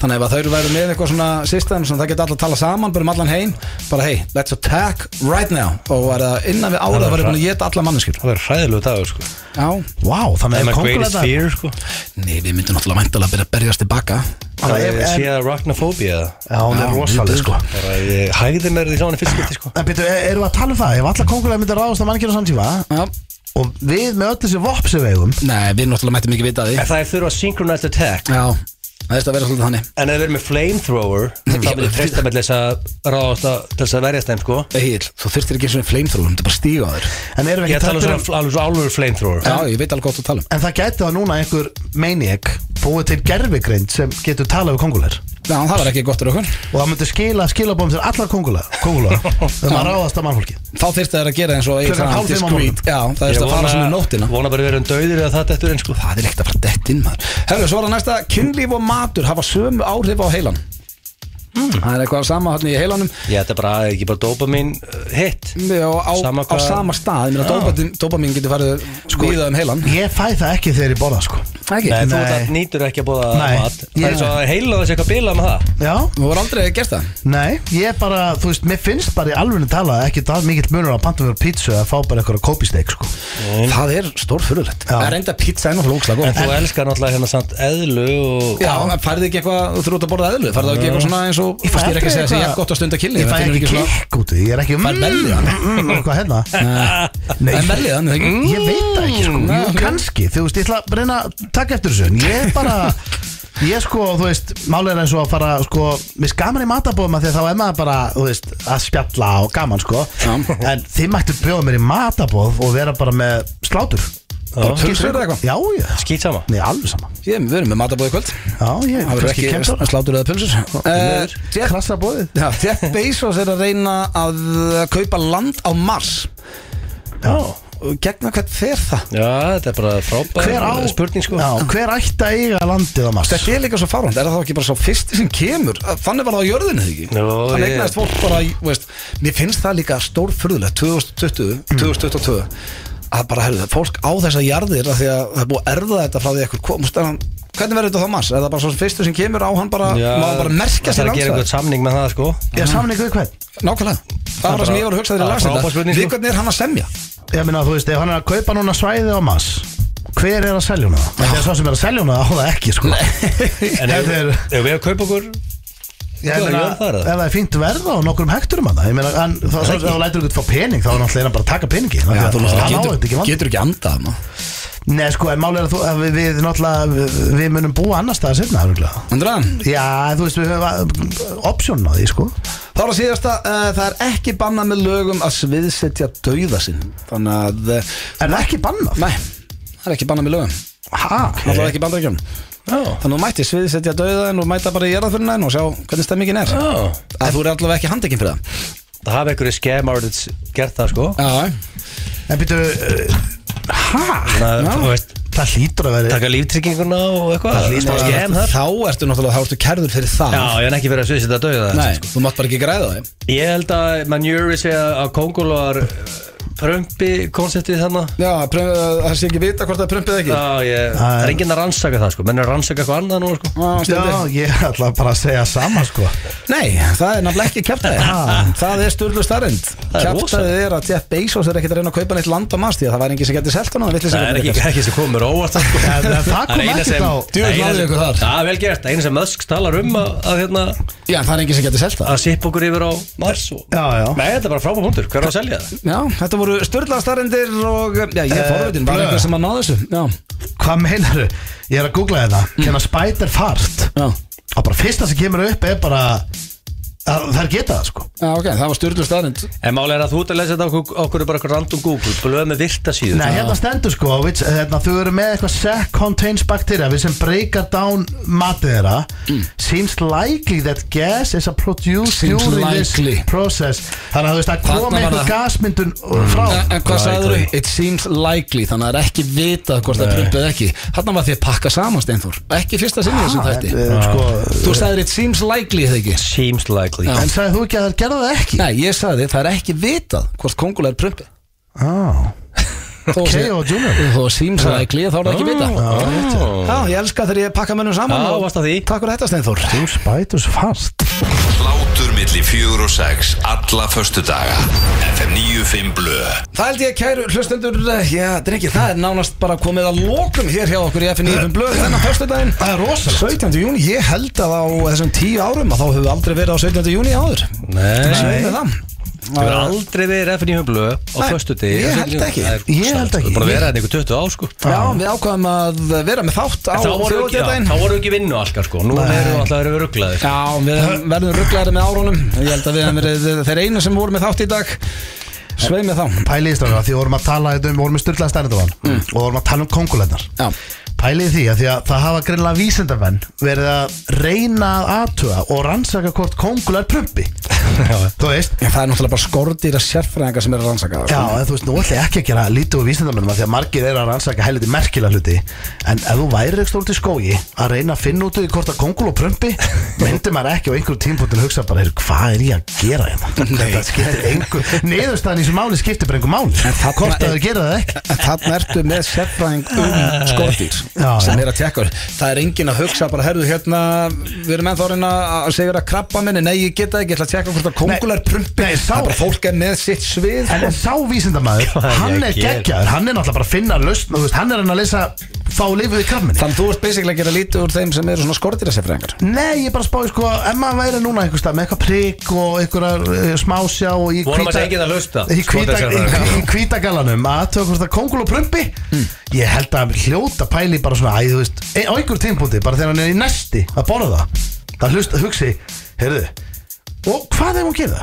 Þannig ef að þau væru með eitthvað svona system sem það geta allar að tala saman bara um allan heim bara hey, let's attack right now. Og var það innan við ára
Það
það
er
var
hra-
búin að geta alla manneskjur.
Það verður hræðilegu dagur sko.
Já,
Vá, þannig
Það er
að kongulega
fear sko.
Nei, við myndum náttúrulega mæntalega að byrja að berjast tilbaka.
Það er séð arachnofóbía.
Já, hún er
Já,
rosaleg,
mjög
sko.
Bara ég hægði mér því í fyrst skipti sko.
En byrju, e- erum við að tala um það? Ef alla kongulega myndir ráðast að mannkjörna samtíma
Já,
og við með öll þessi við eigum
nei, við náttúrulega mættum ekki vita af því.
En það er þurfa synchronized attack.
Já, það er þetta að vera svolítið þannig.
En ef við erum með flamethrower þá myndir treysta með þess að ráðast að til þess að verjast þeim sko.
Egil, þú þurftir ekki eins og flamethrower, þú myndir bara stíga á þér.
En erum við
Ég
ekki
tala um
tala um
svona alveg svo álur flamethrower.
Já, ég veit alveg gott að tala um.
En það gæti það núna einhver maniac búið til gerfigreind sem getur talað við kongulegar
Já, það var ekki gott fyrir okkur.
Og það myndi skila skilabóðum til allar kongulegar kongulegar þegar maður ráðast að mannfólki
Þá þyrfti það að gera eins og
Klukkan hálf fimm á
discreet. Já, það er að fara svona í nóttina.
vona bara við erum döðir eða það eftir einn sko.
Það er ekkert að fara dett inn maður? Herru, svo er það næsta. Kynlíf og matur hafa sömu áhrif á heilan Það er eitthvað sama hann í heilanum.
Ég þetta er bara ekki bara dopamin uh, hit?
Já, á,
Sama
á sama stað Ég meina, dopamin, dopamin getur farið víða um heilan.
Ég fæ það ekki þegar ég borða sko.
Ekki?
Nei, þú
Nei.
nýtur ekki að bóða
Nei.
mat. Það
Ég-
er svo að heila þessi eitthvað bila með það.
Já,
Þú voru aldrei gert það?
Nei, ég bara, þú veist, mér finnst bara í alveg tala ekki það mikill munur á pantum fyrir pítsu að fá bara eitthvað kópisteik sko.
Það er stór fyrirlegt
Já.
Það er enda pizza enn og flókslega
En
góð
þú elskar náttúrulega hérna samt eðlu og
Já, en færði ekki eitthvað, þú þurft að borða eðlu? Færði ekki eitthvað svona eins og
Ég
ég er ekki að segja að ég er gott að stunda killi
Ég fæ ekki kikk út ég er ekki
Fær belli,
mm, mm, mm, eitthvað hérna. Nei,
En ekki?
Ég veit það ekki sko, jú, kannski. Þú veist, ég ætla að reyna að taka eftir þessu En ég er bara Ég sko, þú veist, málega er eins og að fara sko, Mér skaman í matabóðum að því að þá er maður bara Þú veist, að spjalla og gaman sko. En þið mættu bjóða mér í matabóð Og vera bara með slátur
Eða eitthvað?
Já, já,
skýt sama
nei, alveg sama.
Ég, við erum með matabóði í kvöld.
Já, ég,
Það verður ekki
kemst á
slátur eða pulsur. Uh, Jeff,
Krassa bóðið
já, Jeff Bezos er að reyna að kaupa land á Mars.
Já.
Og Gegna hvert fer það?
Já, þetta er bara frábær spurning sko.
Já, hver ætti að eiga landið á Mars?
Þetta er líka svo fárhund, er það þá ekki bara svo fyrsti sem kemur? Þannig var það á jörðinu ekki?
Jó,
Þannig eignaðist fólk bara, veist Mér finnst það líka stór furðulegt 2020, 2022 að bara, herðu, fólk á þessa jarðir af því að það er búið að erða þetta frá því ekkur komst en hvernig verður þetta þá mass? Er það bara svo fyrstu sem kemur á hann bara, má hann bara merkja
Það
sér
er að gera eitthvað samning með það sko
Ég samning við hvern
Nákvæmlega, það var það sem ég var að hugsa
Það
þetta
spurning, sko.
Við hvernig er hann að semja?
Ég meina, þú veist, ef hann er að kaupa núna svæði á mass Hver er að selja hana? Það er svo sem er að selja hana á það ekki, sko
En ef
Þetta er-
ef við að kaupa okkur
Ég meina,
það,
ef það er fínt verð á nokkrum hekturum það Ég meina, hann, þá svo ef þú lætur ykkur fá pening Þá er náttúrulega bara að taka peningi
Já, þú
Hann á
getur, getur ekki andað maður.
Nei, sko, en máli er að, þú, að við, við náttúrulega Við, við munum búa annars staðar setna, örugglega.
Andra,
Já, þú veist, við höfum option á því, sko
þá er að síðasta uh, Það er ekki bannað með lögum að sviðsetja dauða sinn Þannig að uh,
Er það ekki bannað?
Nei, það er ekki bannað með lögum
Ha?
Það er Þannig að þú mætti sviðsetja dauðaðin og mæta bara í jarðaförina og sjá hvernig stemmingin er.
Já.
Að þú er allavega ekki handekinn fyrir það.
Það hafa einhverju artists gert það sko.
Já,
En uh,
að, þú veist
Það hlýtur að vera
Taka líftrygginguna og eitthvað. Scam þar.
Þá ertu náttúrulega þá ertu kærður fyrir það.
Já, ég en ekki verið að sviðsita döða
Nei, þú mátt bara ekki græða það
Ég held að Manjuri segja að Kongólar prömpi konseptið þannig
Já, pröf, það sé ekki vita hvort það er prömpið ekki.
Já, ég, það er enginn að rannsaka það sko. Menn er að rannsaka eitthvað annað nú sko.
Já,
Já, ég ætla bara að segja sama, sko.
Nei, það er nafnilega ekki kjæftæði Það er styrlu starrend
Það er
að Jeff Bezos er ekkert að reyna að kaupa neitt land á mast því að það væri enginn sem getur selt hann og
Það er ekki, ekki sem komur óvart það, sko.
Það kom
er eina er
er
þetta er er
voru styrla starendir og já, ég er
Eh,
forvitin, var einhver sem að ná þessu? Já,
Hvað meinar Ég er að googla þetta. Hérna spider fart?
Já,
Og bara fyrsta sem kemur upp er bara Það er geta það, sko.
Já, ok, það var styrlu starend
En máli er að þú ert að lesa þetta okkur, okkur er bara eitthvað random Google, blöð með virta síður
Nei, hérna stendur sko which, hérna, Þau eru með eitthvað sec contains bacteria Við sem breaka down matið þeirra. Seems likely that gas is a produce
Seems
during
likely.
this process. Þannig að þú veist að
Þarna
koma
var
eitthvað
það-
gasmyndun frá.
En, en hvað sagður þau? It seems likely Þannig að það er ekki vitað hvort það er prumpið eða ekki. Þarna var því að pakka saman Steinþór. Ekki fyrsta sinni þessum þætti.
Eh, sko,
Þú sagðir it seems likely þegar ekki?
Seems likely
Já.
En sagði þú ekki að það gerða það ekki?
Nei, ég sagði það er ekki vitað hvort kongula er prumpið
Ah.
Þó
K.O.
sé-
Junior.
Þó seems likely þá er það ekki vitað Já, ég elska þegar ég pakka mönnum saman
Já,
og
varst að því.
Takk fyrir þetta Steinþór
Þú spætus fast
Hlátur milli fjögur og sex Alla föstu daga FM 95 Blö.
Það held ég kæru hlustendur Já, drengi, það er nánast bara komið að lokum hér hjá okkur í FN95 blöð þennan föstudaginn.
Það er rosalegt.
17. júni, ég held að á þessum tíu árum að þá hefur við aldrei verið á 17. júni áður.
Nei,
Sveið með það
það verður aldrei verið FNI humlu á
Nei,
föstu degi
ég held ekki.
Ég held ekki.
Bara að vera þetta ykkur 20 á sko.
Já, við ákvaðum að vera með þátt á
En Þá voru voru ekki vinnu allkar sko. Nú erum við alltaf verið rugglaðir.
Já, við verðum rugglaðari með árunum. Ég held að við hefum verið þeir einu sem voru með þátt í dag. Sveið með þá.
Pælið í stráka því við vorum að tala um, við vorum með styrlaða stærndavann mm. og vorum að tala um kongulennar
Já,
Pælið því að því að það hafa greinlega vísindarmenn verið að reyna að aðtuga og rannsaka hvort kongul er prumpi. Þú veist?
En það er náttúrulega bara skordýra sérfræðingar sem er að rannsaka
Já,
sko.
en þú veist, nú ætla ég ekki að gera lítið úr vísindamennum af því að margir eru að rannsaka helviti merkilega hluti. En ef þú væri ekki stórt í skógi að reyna að finna út í hvort að kongul og prumpi myndi maður ekki á einhverjum tímpútin hugsa bara, "Heyrðu, hvað er ég að gera hérna? Þetta niðurstaðan í að það
sem er að tekka það er engin að hugsa bara, herðu hérna við erum ennþá að að segja að krabba minni nei, ég geta ekki, ég ætla að tekka hvort að kongul er prumpi.
Nei, sá-
það er bara fólk er með sitt svið
En
sko.
sá vísindamæður, hann er
að
geggjaður. Hann er náttúrulega bara að finna lausn og þú veist, Hann er hann að lesa fá lífið í krafminni
þannig þú ert basically að gera lítið úr þeim sem eru svona skordýra sérfræðingar
Nei, ég bara spáði sko Ef maður væri núna einhver stað með eitthvað prigg og einhverjar uh, smásjá og í
Vonum að sé enginn að hlusta.
í hvíta, í,
Skordýrasérfræðingar.
í hvítagallanum að tökur hvort það kongul og prumpi. Ég held að hljóta pæli bara svona Æ, þú veist, e- á einhver tímpúti bara þegar hann er í næsti að borða það Það hlust, hugsi, heyrðu Og hvað er hún að gera?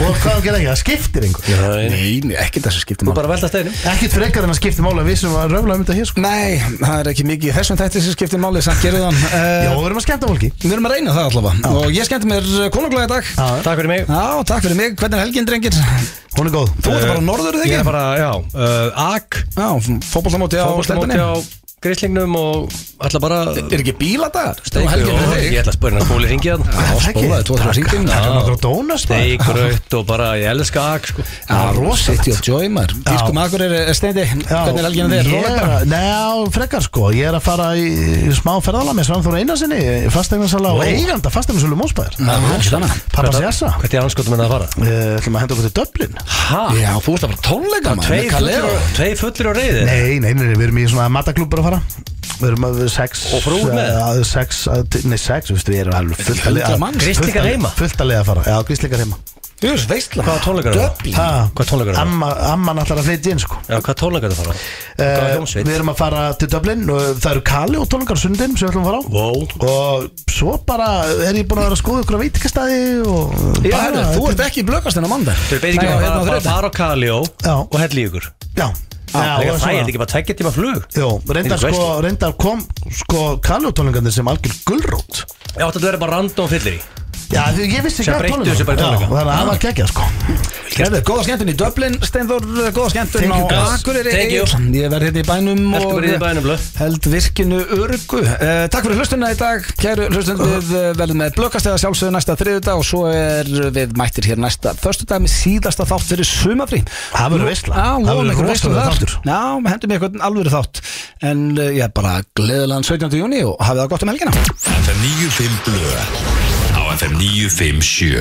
Og hvað er hún að gera ekki? Það skiptir einhver
nei, nei, ekki þessu skiptum
Þú bara velta steinum.
Ekkert frekar en að skipti máli að við sem var röfla um þetta hér sko.
Nei, það er ekki mikið í þessum þætti sem skiptir máli samt gerðu þann
Já,
uh,
við erum að skemmta fólki.
Við erum að reyna það allavega. Og ég skemmti mér konunglega í dag.
Takk fyrir mig.
Já, takk fyrir mig, hvernig er helgin drengir?
Hún er góð.
Þú ert bara á norður, eða
Ég
ekki?
er bara, já uh, Ak.
Já, fótboltamóti á stelpunni
á gríslingnum og ætla bara
Er ekki bíladagar?
Ég ætla að spura hérna. Skóli ringið
Já, spólaði, tvo, þrjá hringin
Það er náttúrulega dónast
Steik, raut og bara ég elska ag sko.
Já, rosalegt. City of Joy maður. Bískum akkur er steindi. Hvernig er helginu þér?
Er Nei, frekar sko. Ég er að fara í smá ferðala með Svanþór Einarsinni Fastegnarsala og eiganda Fastegnarsölu
ekki þannig
Pappas Jassa
Hvert er anskotum en það að fara?
Við ætlum að
þú að
að fara Við erum að við sex
Og frúin með?
uh, Sex, uh, nei sex, við erum alveg fullt að
manns.
Grislingar heima?
Fullt að liða að fara, já, gríslingar heima
Þú veist, veistla
Hvaða tónleikar eru það?
Dublin
Ha,
Hvað tónleikar eru það?
Amma, amman ætlar að flytja inn sko
Já, hvað tónleikar er það að fara? Er
Uh, við erum að fara til Dublin og það eru Kali og tónleikar sundin sem við ætlum að fara á
Wow
og svo bara er ég búin að vera að skoða ykkur að veitikastæði og
Já,
bara,
herru, þú ert ekki í blökastinn á mandag
Þau er beiginlega
Nei,
að
hérna á
fara- á
Já.
og hella í ykkur
já,
Það er ekki bara tveggja tíma flug.
Jó, reyndar sko, reyndar kom sko tónleikarnir sem algjör gullrót
Já, þetta verður bara random fyllir í
Já, því ég vissi
Sem
ekki
breyttu þessu bara í
Já,
tónleika.
þannig að það var geggja sko
Herðu, góða skemmtun í Dublin, Steinþór, góða skemmtun
Thank you,
á
guys.
Akureyri
Thank you.
Ég verð hérna í bænum
Ertu bara í bænum, blöð?
held virkinu örgu uh, Takk fyrir hlustunna í dag, kæru hlustunna Við uh, verðum með blökastega sjálfsögðu næsta þriðudag og svo er við mættir hér næsta föstudag með síðasta þátt fyrir sumafrí
Það verður veisla.
Já,
Það verður
ykkur veislu
rosalegur
þar
þáttur.
Já, hendum ykkur alvöru þátt En uh, ég er bara gleðilegan 17. júni og hafið það gott um helgina
FM 95 Blö Á FM 957